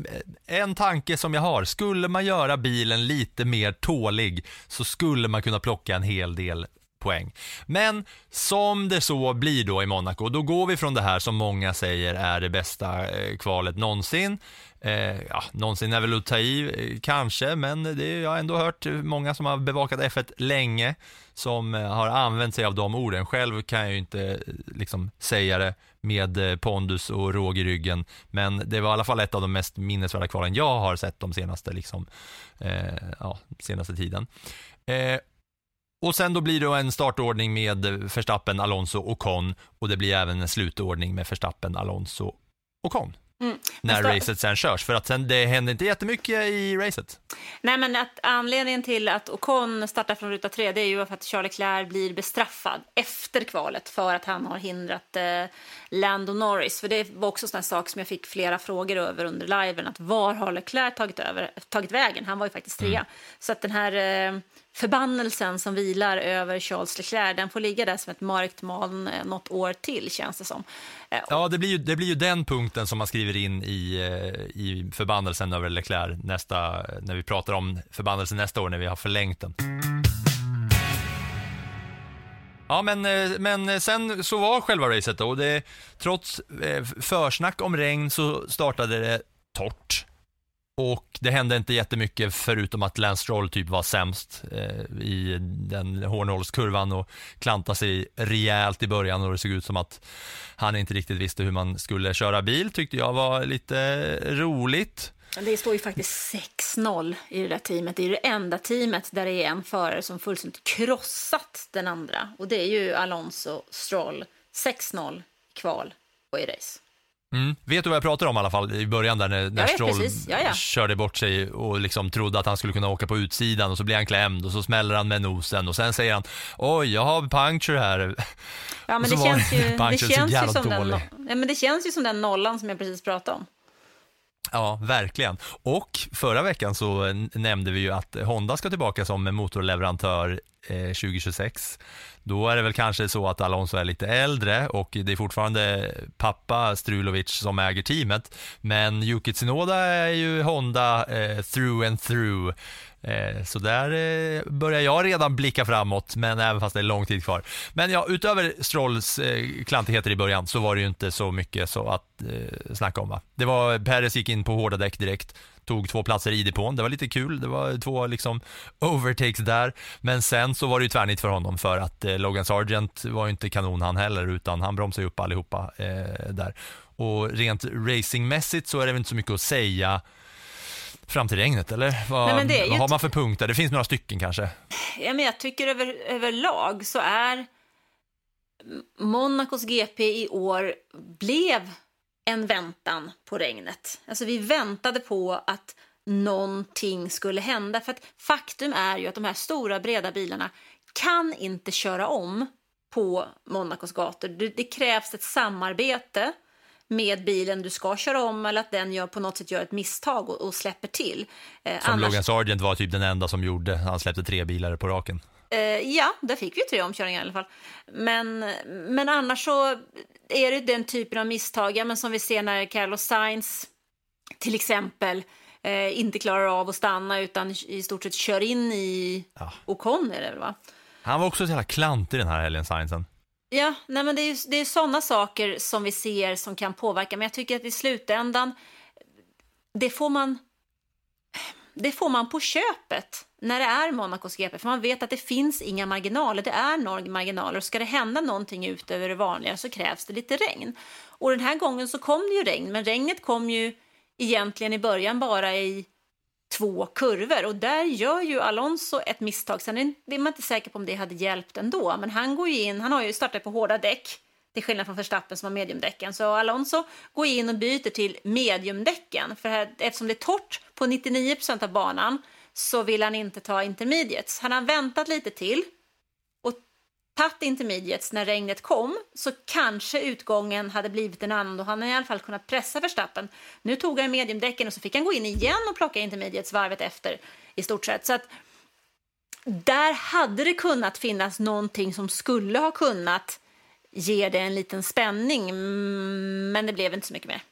en tanke som jag har. Skulle man göra bilen lite mer tålig så skulle man kunna plocka en hel del poäng. Men som det så blir då i Monaco, då går vi från det här som många säger är det bästa eh, kvalet någonsin. Eh, ja, någonsin är väl att ta i, eh, kanske, men det, jag har ändå hört många som har bevakat F1 länge som eh, har använt sig av de orden. Själv kan jag ju inte liksom säga det med pondus och råg i ryggen, men det var i alla fall ett av de mest minnesvärda kvalen jag har sett de senaste, liksom, eh, ja, senaste tiden. Eh, och sen då blir det en startordning med Verstappen, Alonso och Con och det blir även en slutordning med Verstappen, Alonso och Con. Mm. När racet sen körs, för att sen, det händer inte jättemycket i racet. Nej, men att anledningen till att Ocon startar från ruta 3 det är ju för att Charles Leclerc blir bestraffad efter kvalet för att han har hindrat eh, Lando Norris. För det var också en sak som jag fick flera frågor över under liven, att var har Leclerc tagit, över, tagit vägen? Han var ju faktiskt trea. Mm. Så att den här eh, förbannelsen som vilar över Charles Leclerc, den får ligga där som ett mörkt moln eh, något år till känns det som. Eh, ja, det blir ju, det blir ju den punkten som man skriver in i, eh, i förbannelsen över Leclerc nästa, när vi pratar om förbannelsen nästa år när vi har förlängt den. Ja, men, men sen så var själva racet då, det, trots försnack om regn så startade det torrt. Och det hände inte jättemycket förutom att Lance Stroll typ var sämst eh, i den hårnålskurvan och klantade sig rejält i början och det såg ut som att han inte riktigt visste hur man skulle köra bil tyckte jag var lite roligt. Det står ju faktiskt 6-0 i det där teamet. Det är det enda teamet där det är en förare som fullständigt krossat den andra. Och det är ju Alonso Stroll. 6-0 kval och i race. Mm. Vet du vad jag pratar om i alla fall i början där när, när Stroll ja, ja. körde bort sig och liksom trodde att han skulle kunna åka på utsidan och så blir han klämd och så smäller han med nosen och sen säger han oj jag har puncture här. Ja men det känns, ju, det, känns ju som den, ja, men det känns ju som den nollan som jag precis pratade om. Ja, verkligen. Och förra veckan så nämnde vi ju att Honda ska tillbaka som motorleverantör Eh, 2026. Då är det väl kanske så att Alonso är lite äldre och det är fortfarande pappa Strulovic som äger teamet. Men Yuki Tsunoda är ju Honda eh, through and through. Eh, så där eh, börjar jag redan blicka framåt, men även fast det är lång tid kvar. Men ja, utöver Strolls eh, klantigheter i början så var det ju inte så mycket så att eh, snacka om. Va? Det var, Perez gick in på hårda däck direkt, tog två platser i depån. Det var lite kul. Det var två liksom overtakes där. Men sen så var det ju tvärnit för honom för att eh, Logan Sargent var ju inte kanon han heller utan han bromsade upp allihopa eh, där. Och rent racingmässigt så är det väl inte så mycket att säga fram till regnet eller? Vad, Nej, vad har man för punkter? Det finns några stycken kanske. Ja, men jag tycker över, överlag så är Monacos GP i år blev en väntan på regnet. Alltså vi väntade på att någonting skulle hända. För faktum är ju att de här stora breda bilarna kan inte köra om på Monacos gator. Det, det krävs ett samarbete med bilen du ska köra om eller att den gör, på något sätt gör ett misstag och, och släpper till. Eh, som annars... Logan Sargent var typ den enda som gjorde, han släppte tre bilar på raken. Eh, ja, där fick vi tre omkörningar i alla fall. Men, men annars så är det den typen av misstag, ja, men som vi ser när Carlos Sainz till exempel eh, inte klarar av att stanna utan i stort sett kör in i Ja. Ocon är det väl va? Han var också så jävla klantig den här helgen, Sainzen. Ja, nej men det är det är sådana saker som vi ser som kan påverka. Men jag tycker att i slutändan, det får man, det får man på köpet när det är Monacos GP. För man vet att det finns inga marginaler. Det är några marginaler. Ska det hända någonting utöver det vanliga så krävs det lite regn. Och den här gången så kom det ju regn. Men regnet kom ju egentligen i början bara i två kurvor och där gör ju Alonso ett misstag. Sen är man inte säker på om det hade hjälpt ändå, men han går ju in, han har ju startat på hårda däck till skillnad från Verstappen som har mediumdäcken. Så Alonso går in och byter till mediumdäcken för här, eftersom det är torrt på 99% av banan så vill han inte ta intermediates. Han väntat lite till och tagit intermediates när regnet kom så kanske utgången hade blivit en annan och han i alla fall kunnat pressa Verstappen. Nu tog han mediumdäcken och så fick han gå in igen och plocka intermediates varvet efter i stort sett. Så att där hade det kunnat finnas någonting som skulle ha kunnat ger det en liten spänning, mm, men det blev inte så mycket mer.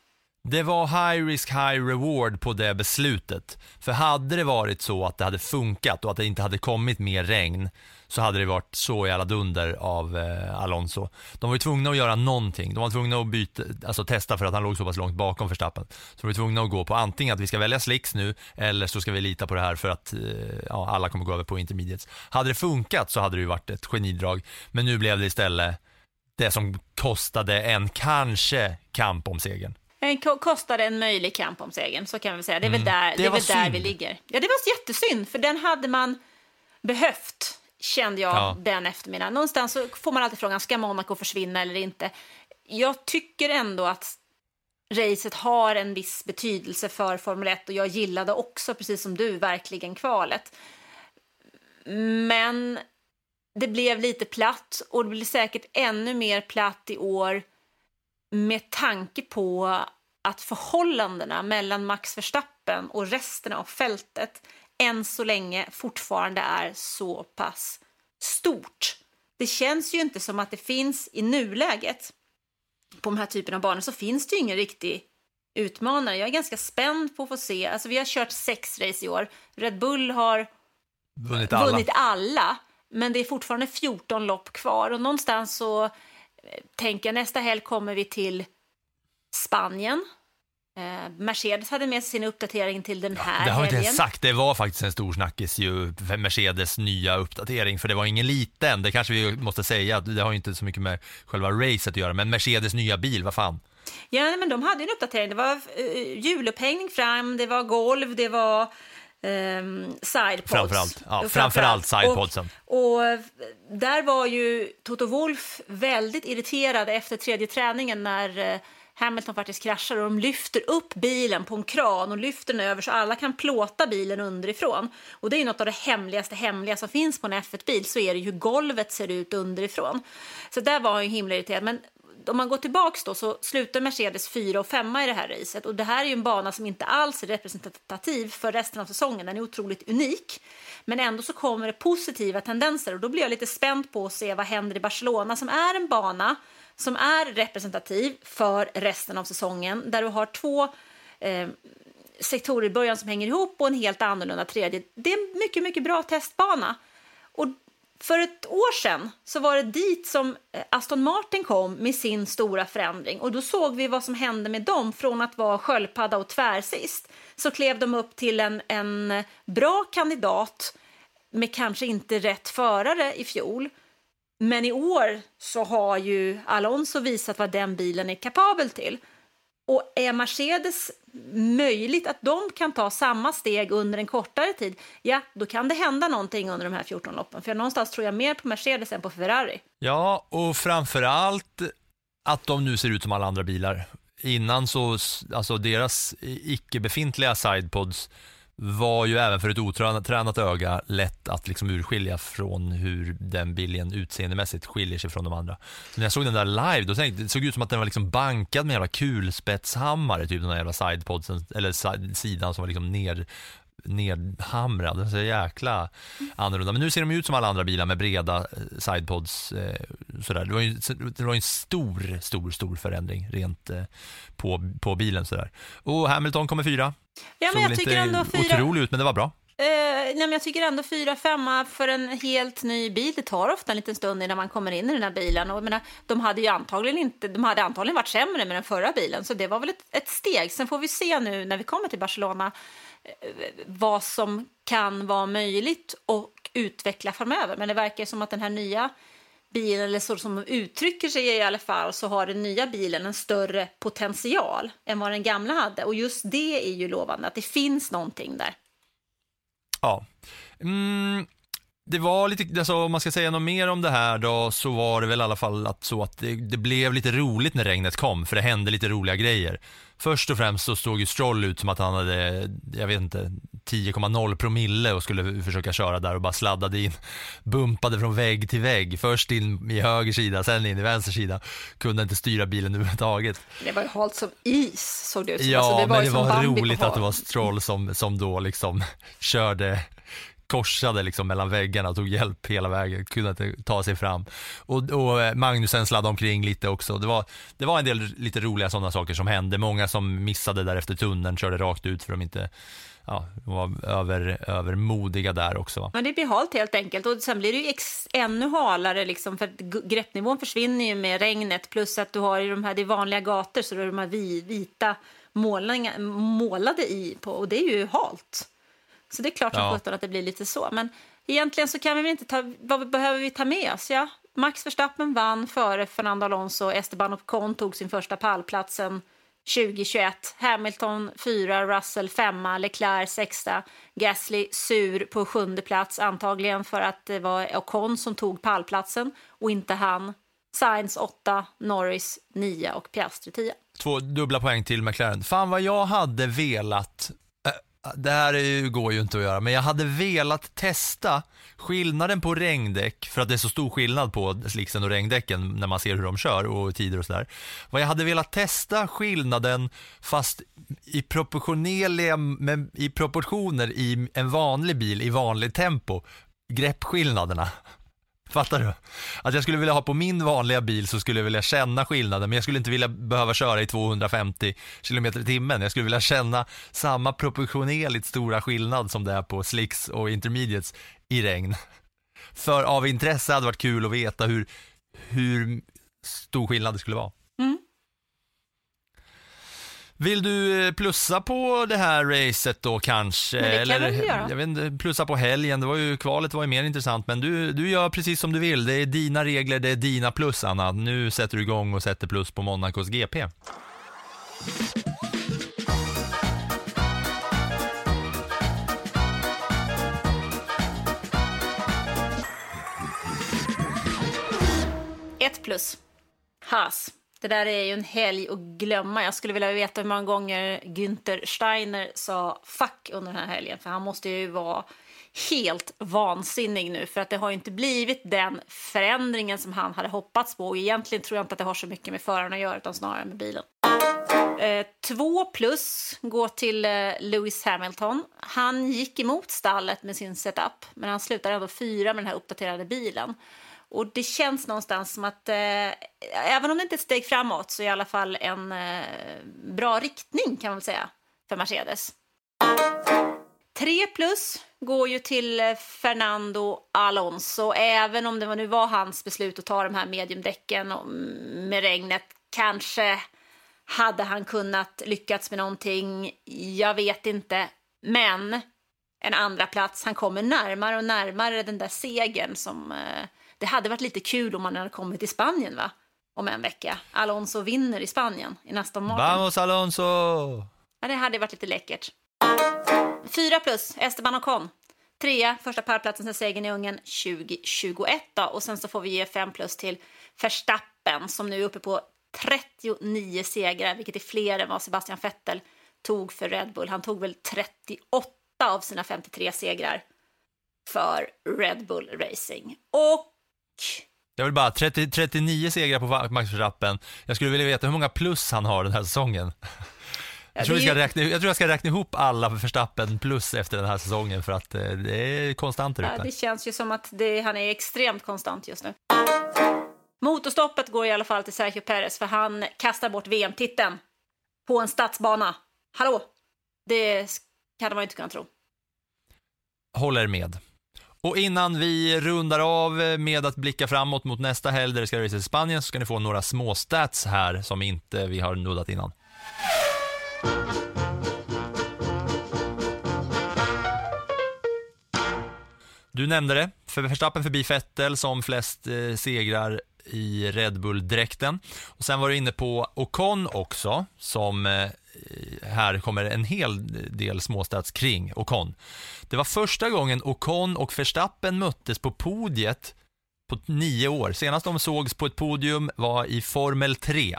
Det var high risk, high reward på det beslutet. För hade det varit så att det hade funkat och att det inte hade kommit mer regn så hade det varit så jävla dunder av eh, Alonso. De var ju tvungna att göra någonting. De var tvungna att byta, alltså testa för att han låg så pass långt bakom Verstappen. Så de var tvungna att gå på antingen att vi ska välja slicks nu eller så ska vi lita på det här för att eh, ja, alla kommer gå över på intermediates. Hade det funkat så hade det ju varit ett genidrag. Men nu blev det istället det som kostade en kanske kamp om segern. En ko- kostade en möjlig kamp om segern, så kan vi säga. Det är väl där, Mm. Det det är var väl där synd. vi ligger. Ja, det var jättesynd, för den hade man behövt, kände jag Ja. den eftermiddagen. Någonstans så får man alltid frågan, ska Monaco försvinna eller inte? Jag tycker ändå att racet har en viss betydelse för Formel 1 och jag gillade också, precis som du, verkligen kvalet. Men det blev lite platt och det blir säkert ännu mer platt i år med tanke på att förhållandena mellan Max Verstappen och resten av fältet än så länge fortfarande är så pass stort. Det känns ju inte som att det finns i nuläget på de här typen av banor så finns det ju ingen riktig utmanare. Jag är ganska spänd på att få se. Alltså vi har kört sex race i år. Red Bull har Vunnit alla. vunnit alla, men det är fortfarande 14 lopp kvar och någonstans så eh, tänker jag nästa helg kommer vi till Spanien. Eh, Mercedes hade med sig sin uppdatering till den här Det har vi inte ens sagt, det var faktiskt en stor snackis ju, Mercedes nya uppdatering, för det var ingen liten, det kanske vi måste säga, det har ju inte så mycket med själva racet att göra, men Mercedes nya bil, vad fan? Ja, men de hade en uppdatering. Det var uh, hjulupphängning fram, det var golv, det var um, sidepods. Framförallt, ja, framförallt sidepodsen. Och, och eh, där var ju Toto Wolff väldigt irriterad efter tredje träningen när eh, Hamilton faktiskt kraschar och de lyfter upp bilen på en kran och lyfter den över så alla kan plåta bilen underifrån. Och det är ju något av det hemligaste hemliga som finns på en F1-bil så är det ju hur golvet ser ut underifrån. Så där var han ju himla irriterad. Men om man går tillbaks då så slutar Mercedes fyra och femma i det här racet och det här är ju en bana som inte alls är representativ för resten av säsongen. Den är otroligt unik. Men ändå så kommer det positiva tendenser och då blir jag lite spänd på att se vad händer i Barcelona som är en bana som är representativ för resten av säsongen där du har två eh, sektorer i början som hänger ihop och en helt annorlunda tredje. Det är en mycket, mycket bra testbana. Och för ett år sedan så var det dit som eh, Aston Martin kom med sin stora förändring och då såg vi vad som hände med dem från att vara sköldpadda och tvärsist så klev de upp till en, en bra kandidat med kanske inte rätt förare i fjol. Men i år så har ju Alonso visat vad den bilen är kapabel till. Och är Mercedes möjligt att de kan ta samma steg under en kortare tid, ja, då kan det hända någonting under de här 14 loppen. För någonstans tror jag mer på Mercedes än på Ferrari. Ja, och framför allt att de nu ser ut som alla andra bilar. Innan så, alltså deras icke-befintliga sidepods var ju även för ett otränat öga lätt att liksom urskilja från hur den bilden utseendemässigt skiljer sig från de andra. Så när jag såg den där live, då tänkte, det såg ut som att den var liksom bankad med en jävla kulspetshammare, typ den där jävla sidepodsen, eller sidan som var liksom ner nedhamrad. Den är så jäkla annorlunda. Men nu ser de ut som alla andra bilar med breda eh, sidepods. Eh, sådär. Det var ju det var en stor, stor, stor förändring rent eh, på, på bilen. Sådär. Och Hamilton kommer fyra. Ja, men Såg jag tycker ändå fyra... otrolig ut, men det var bra. Eh, nej, men jag tycker ändå fyra, femma för en helt ny bil. Det tar ofta en liten stund innan man kommer in i den här bilen. Och, menar, de hade ju antagligen inte, de hade antagligen varit sämre med den förra bilen, så det var väl ett, ett steg. Sen får vi se nu när vi kommer till Barcelona vad som kan vara möjligt och utveckla framöver. Men det verkar som att den här nya bilen, eller så som de uttrycker sig i alla fall, så har den nya bilen en större potential än vad den gamla hade. Och just det är ju lovande, att det finns någonting där. Ja. Mm, det var lite, alltså, om man ska säga något mer om det här då, så var det väl i alla fall att, så att det, det blev lite roligt när regnet kom, för det hände lite roliga grejer. Först och främst så såg ju Stroll ut som att han hade, jag vet inte, 10,0 promille och skulle försöka köra där och bara sladdade in, bumpade från vägg till vägg. Först in i höger sida, sen in i vänster sida. Kunde inte styra bilen överhuvudtaget. Det var ju halt som is, såg det ut som. Ja, alltså, det var men det var roligt att det var Stroll som, som då liksom körde korsade liksom mellan väggarna och tog hjälp hela vägen, kunde inte ta sig fram. Och, och eh, Magnusen sladdade omkring lite också. Det var, det var en del lite roliga sådana saker som hände. Många som missade där efter tunneln, körde rakt ut för de inte ja, de var över, övermodiga där också. Men det blir halt helt enkelt och sen blir det ju ex- ännu halare liksom för greppnivån försvinner ju med regnet plus att du har ju de här, det är vanliga gator så du har de här vi, vita målningar, målade i på och det är ju halt. Så det är klart som Ja. sjutton att det blir lite så. Men egentligen så kan vi väl inte ta, vad behöver vi ta med oss? Ja, Max Verstappen vann före Fernando Alonso, Esteban Ocon tog sin första pallplatsen 2021, Hamilton fyra, Russell femma, Leclerc sexa, Gasly sur på sjunde plats antagligen för att det var Ocon som tog pallplatsen och inte han. Sainz åtta, Norris nio och Piastri tia. Två dubbla poäng till McLaren. Fan vad jag hade velat, det här är ju, går ju inte att göra, men jag hade velat testa skillnaden på regndäck, för att det är så stor skillnad på slicksen och regndäcken när man ser hur de kör och tider och sådär. Vad jag hade velat testa skillnaden fast i proportionerliga, i proportioner i en vanlig bil i vanligt tempo, greppskillnaderna. Fattar du? Att jag skulle vilja ha på min vanliga bil så skulle jag vilja känna skillnaden men jag skulle inte vilja behöva köra i 250 km i timmen. Jag skulle vilja känna samma proportionerligt stora skillnad som det är på slicks och intermediates i regn. För av intresse hade det varit kul att veta hur, hur stor skillnad det skulle vara. Vill du eh, plussa på det här racet då kanske? Men det kan jag väl göra. Jag vet inte, plussa på helgen, det var ju, kvalet var ju mer intressant, men du, du gör precis som du vill. Det är dina regler, det är dina plus, Anna. Nu sätter du igång och sätter plus på Monacos GP. Ett plus. Haas. Det där är ju en helg att glömma. Jag skulle vilja veta hur många gånger Günther Steiner sa fuck under den här helgen. För han måste ju vara helt vansinnig nu. För att det har ju inte blivit den förändringen som han hade hoppats på. Och egentligen tror jag inte att det har så mycket med föraren att göra utan snarare med bilen. Eh, två plus går till eh, Lewis Hamilton. Han gick emot stallet med sin setup, men han slutar ändå fyra med den här uppdaterade bilen. Och det känns någonstans som att, eh, även om det inte är ett steg framåt, så är det i alla fall en eh, bra riktning kan man väl säga för Mercedes. Tre plus går ju till eh, Fernando Alonso, även om det var- nu var hans beslut att ta de här mediumdäcken och- med regnet. Kanske hade han kunnat lyckats med någonting, jag vet inte. Men en andra plats, han kommer närmare och närmare den där segern som... Eh, det hade varit lite kul om han hade kommit till Spanien, va? Om en vecka. Alonso vinner i Spanien, i nästa Martin. Vamos Alonso! Ja, det hade varit lite läckert. Fyra plus, Esteban Ocon. Trea, första pallplatsen sen segern i Ungern 2021. Då. Och sen så får vi ge fem plus till Verstappen som nu är uppe på 39 segrar, vilket är fler än vad Sebastian Vettel tog för Red Bull. Han tog väl 38 av sina 53 segrar för Red Bull Racing. Och Jag vill bara, 30, 39 segrar på Max Verstappen. Jag skulle vilja veta hur många plus han har den här säsongen. Jag tror, ska räkna, jag tror jag ska räkna ihop alla Verstappen plus efter den här säsongen för att eh, det är konstant där Ja, det känns ju som att det, han är extremt konstant just nu. Motorstoppet går i alla fall till Sergio Perez för han kastar bort VM-titeln på en stadsbana. Hallå? Det hade man inte kunnat tro. Håller med. Och innan vi rundar av med att blicka framåt mot nästa helg där det ska racas i Spanien så ska ni få några små stats här som inte vi har nuddat innan. Du nämnde det, för Verstappen förbi Vettel som flest eh, segrar i Red Bull-dräkten. Och sen var du inne på Ocon också, som eh, här kommer en hel del småstats kring Ocon. Det var första gången Ocon och Verstappen möttes på podiet på nio år. Senast de sågs på ett podium var i Formel 3.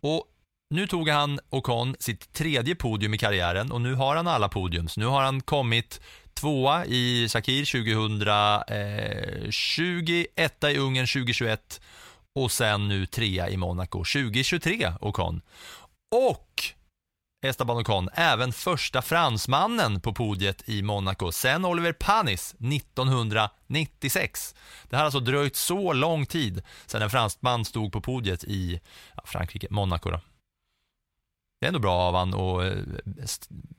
Och nu tog han Ocon sitt tredje podium i karriären och nu har han alla podium. Nu har han kommit tvåa i Sakir 2020, etta i Ungern 2021 och sen nu trea i Monaco 2023, Ocon. Och Esteban Ocon, även första fransmannen på podiet i Monaco sen Oliver Panis 1996. Det har alltså dröjt så lång tid sedan en fransman stod på podiet i Frankrike, Monaco då. Det är ändå bra av han att eh,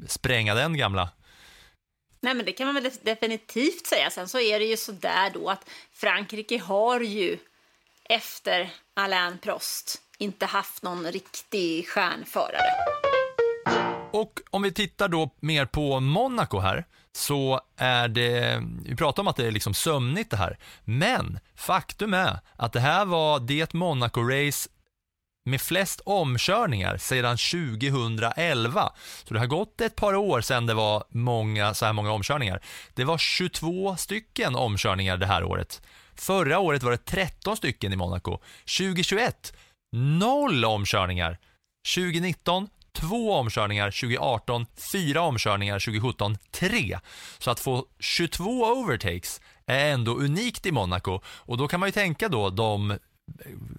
spränga den gamla Nej, men det kan man väl definitivt säga. Sen så är det ju så där då att Frankrike har ju efter Alain Prost inte haft någon riktig stjärnförare. Och om vi tittar då mer på Monaco här, så är det, vi pratar om att det är liksom sömnigt det här, men faktum är att det här var det Monaco-race med flest omkörningar sedan 2011. Så det har gått ett par år sedan det var många, så här många omkörningar. Det var 22 stycken omkörningar det här året. Förra året var det 13 stycken i Monaco. 2021, noll omkörningar. 2019, två omkörningar. 2018, fyra omkörningar. 2017, tre. Så att få 22 overtakes är ändå unikt i Monaco. Och då kan man ju tänka då de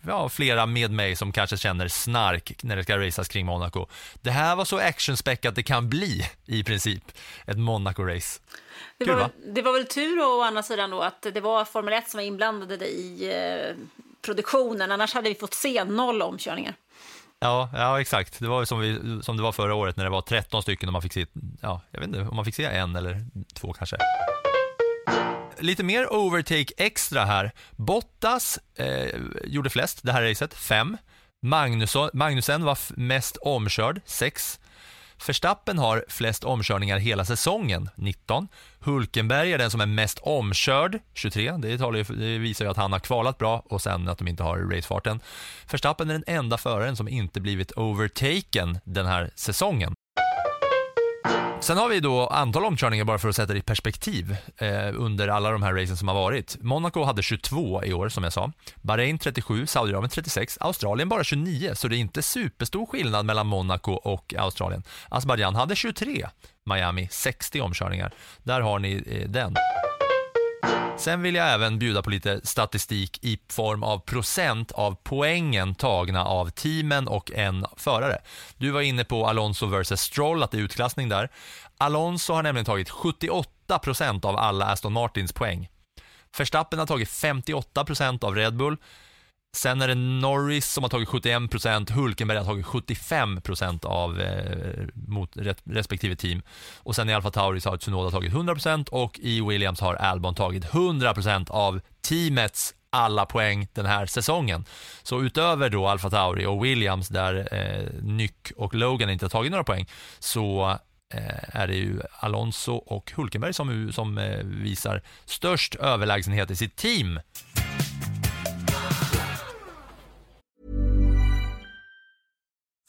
ja, flera med mig som kanske känner snark när det ska racas kring Monaco. Det här var så actionspäckat det kan bli i princip, ett Monaco-race. Det Kul, var, va? det var väl tur å andra sidan då att det var Formel 1 som var inblandade i eh, produktionen, annars hade vi fått se noll omkörningar. Ja, ja exakt. Det var som, vi, som det var förra året när det var 13 stycken och man fick se, ja, jag vet inte om man fick se en eller två kanske. Lite mer overtake extra här. Bottas eh, gjorde flest det här racet, fem. Magnusson, Magnusen var mest omkörd, sex. Verstappen har flest omkörningar hela säsongen, 19. Hulkenberg är den som är mest omkörd, 23. Det, talar ju, det visar ju att han har kvalat bra och sen att de inte har racefarten. Verstappen är den enda föraren som inte blivit overtaken den här säsongen. Sen har vi då antal omkörningar bara för att sätta det i perspektiv eh, under alla de här racen som har varit. Monaco hade 22 i år som jag sa. Bahrain 37, Saudiarabien 36, Australien bara 29, så det är inte superstor skillnad mellan Monaco och Australien. Azerbajdzjan hade 23, Miami 60 omkörningar. Där har ni eh, den. Sen vill jag även bjuda på lite statistik i form av procent av poängen tagna av teamen och en förare. Du var inne på Alonso vs Stroll, att det är utklassning där. Alonso har nämligen tagit 78 procent av alla Aston Martins poäng. Verstappen har tagit 58 procent av Red Bull. Sen är det Norris som har tagit 71 procent. Hulkenberg har tagit 75 procent av eh, mot respektive team. Och sen i Alfa Tauri så har Tsunoda tagit 100 procent och i Williams har Albon tagit 100 procent av teamets alla poäng den här säsongen. Så utöver då Alfa Tauri och Williams där eh, Nyck och Logan inte har tagit några poäng så eh, är det ju Alonso och Hulkenberg som, som eh, visar störst överlägsenhet i sitt team.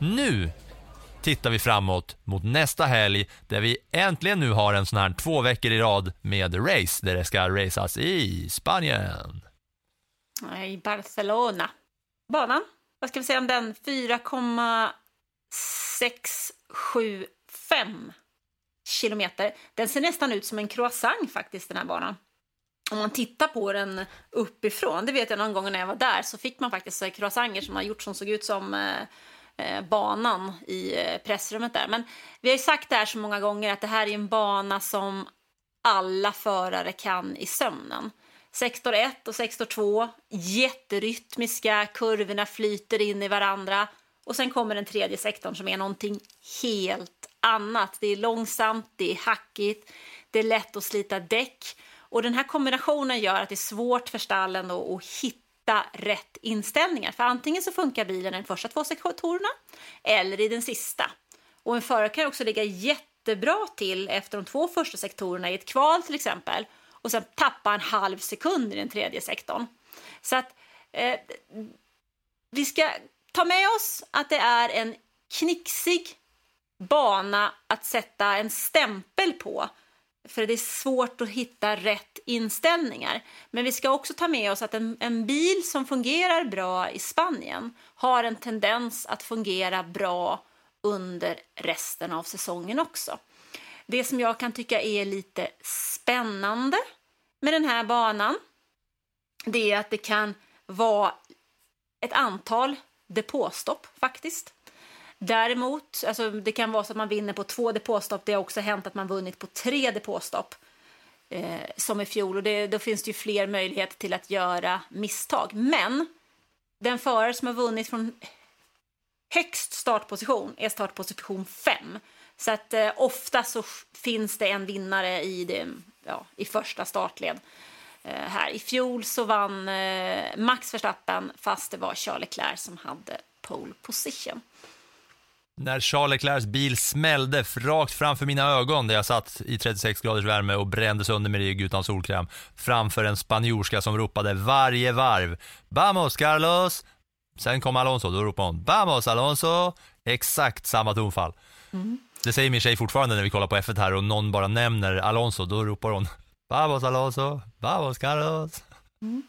Nu tittar vi framåt mot nästa helg där vi äntligen nu har en sån här två veckor i rad med race där det ska racas i Spanien. I Barcelona. Banan, vad ska vi säga om den? 4,675 kilometer. Den ser nästan ut som en croissant faktiskt, den här banan. Om man tittar på den uppifrån, det vet jag någon gång när jag var där, så fick man faktiskt eh, croissanter som man gjort som såg ut som eh, Eh, banan i eh, pressrummet där. Men vi har ju sagt det här så många gånger att det här är en bana som alla förare kan i sömnen. Sektor 1 och sektor 2, jätterytmiska, kurvorna flyter in i varandra. Och sen kommer den tredje sektorn som är någonting helt annat. Det är långsamt, det är hackigt, det är lätt att slita däck. Och den här kombinationen gör att det är svårt för stallen att hitta rätt inställningar. För antingen så funkar bilen i de första två sektorerna eller i den sista. Och en förare kan också ligga jättebra till efter de två första sektorerna i ett kval till exempel och sen tappa en halv sekund i den tredje sektorn. Så att eh, vi ska ta med oss att det är en knixig bana att sätta en stämpel på. För det är svårt att hitta rätt inställningar. Men vi ska också ta med oss att en, en bil som fungerar bra i Spanien har en tendens att fungera bra under resten av säsongen också. Det som jag kan tycka är lite spännande med den här banan det är att det kan vara ett antal depåstopp faktiskt. Däremot, alltså det kan vara så att man vinner på två depåstopp. Det har också hänt att man vunnit på tre depåstopp eh, som i fjol. Och det, då finns det ju fler möjligheter till att göra misstag. Men den förare som har vunnit från högst startposition är startposition 5. Så att eh, ofta så finns det en vinnare i, det, ja, i första startled. Eh, här. I fjol så vann eh, Max Verstappen fast det var Charles Leclerc som hade pole position. När Charles Leclercs bil smällde rakt framför mina ögon där jag satt i 36 graders värme och brände sönder mig rygg utan solkräm framför en spanjorska som ropade varje varv “Vamos Carlos!” Sen kom Alonso, då ropade hon “Vamos Alonso!” Exakt samma tonfall. Mm. Det säger min tjej fortfarande när vi kollar på F1 här och någon bara nämner Alonso, då ropar hon Vamos Alonso, vamos Carlos. Mm.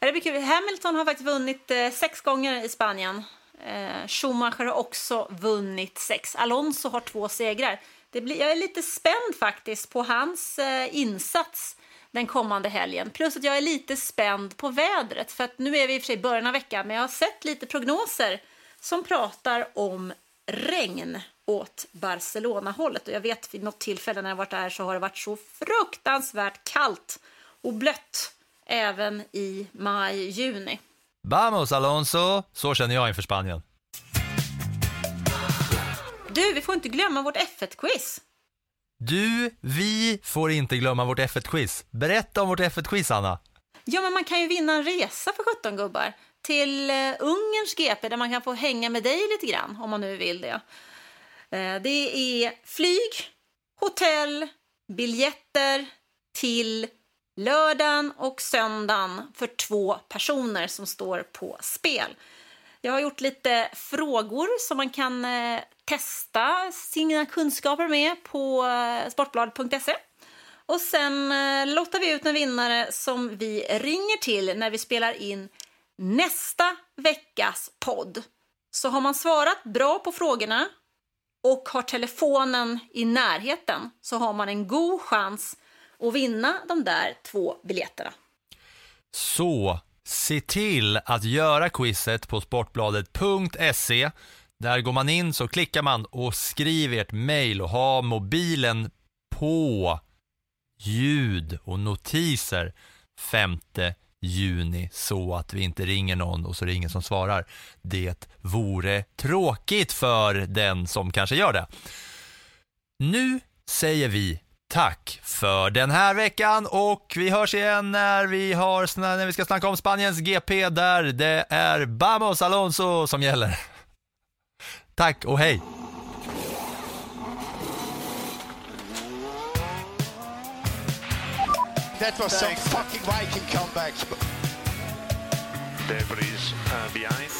Det blir kul. Hamilton har faktiskt vunnit eh, sex gånger i Spanien. Eh, Schumacher har också vunnit sex. Alonso har två segrar. Det blir, jag är lite spänd faktiskt på hans eh, insats den kommande helgen. Plus att jag är lite spänd på vädret. För att nu är vi i och för sig i början av veckan, men jag har sett lite prognoser som pratar om regn åt Barcelona-hållet. Och jag vet vid något tillfälle när jag varit där så har det varit så fruktansvärt kallt och blött även i maj, juni. Vamos Alonso! Så känner jag inför Spanien. Du, vi får inte glömma vårt F1-quiz. Du, vi får inte glömma vårt F1-quiz. Berätta om vårt F1-quiz, Anna. Ja, men man kan ju vinna en resa för 17 gubbar till uh, Ungerns GP där man kan få hänga med dig lite grann om man nu vill det. Uh, det är flyg, hotell, biljetter till lördagen och söndagen för två personer som står på spel. Jag har gjort lite frågor som man kan eh, testa sina kunskaper med på eh, sportbladet.se. Och sen eh, lottar vi ut en vinnare som vi ringer till när vi spelar in nästa veckas podd. Så har man svarat bra på frågorna och har telefonen i närheten så har man en god chans och vinna de där två biljetterna. Så se till att göra quizet på sportbladet.se. Där går man in så klickar man och skriver ert mejl och ha mobilen på ljud och notiser 5 juni så att vi inte ringer någon och så är det ingen som svarar. Det vore tråkigt för den som kanske gör det. Nu säger vi tack för den här veckan och vi hörs igen när vi, har, när vi ska snacka om Spaniens GP där det är Vamos Alonso som gäller. Tack och hej! That was some fucking Viking comeback. Debris uh, behind.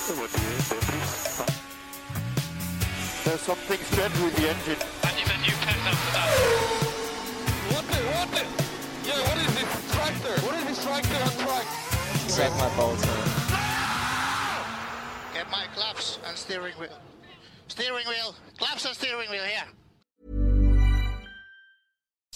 There's something strange with the engine. And you, then you pet after that. What the, what the? Yeah, what is this tractor? What is this tractor on track? Suck my balls, man. Get my claps and steering wheel. Steering wheel. Claps and steering wheel here.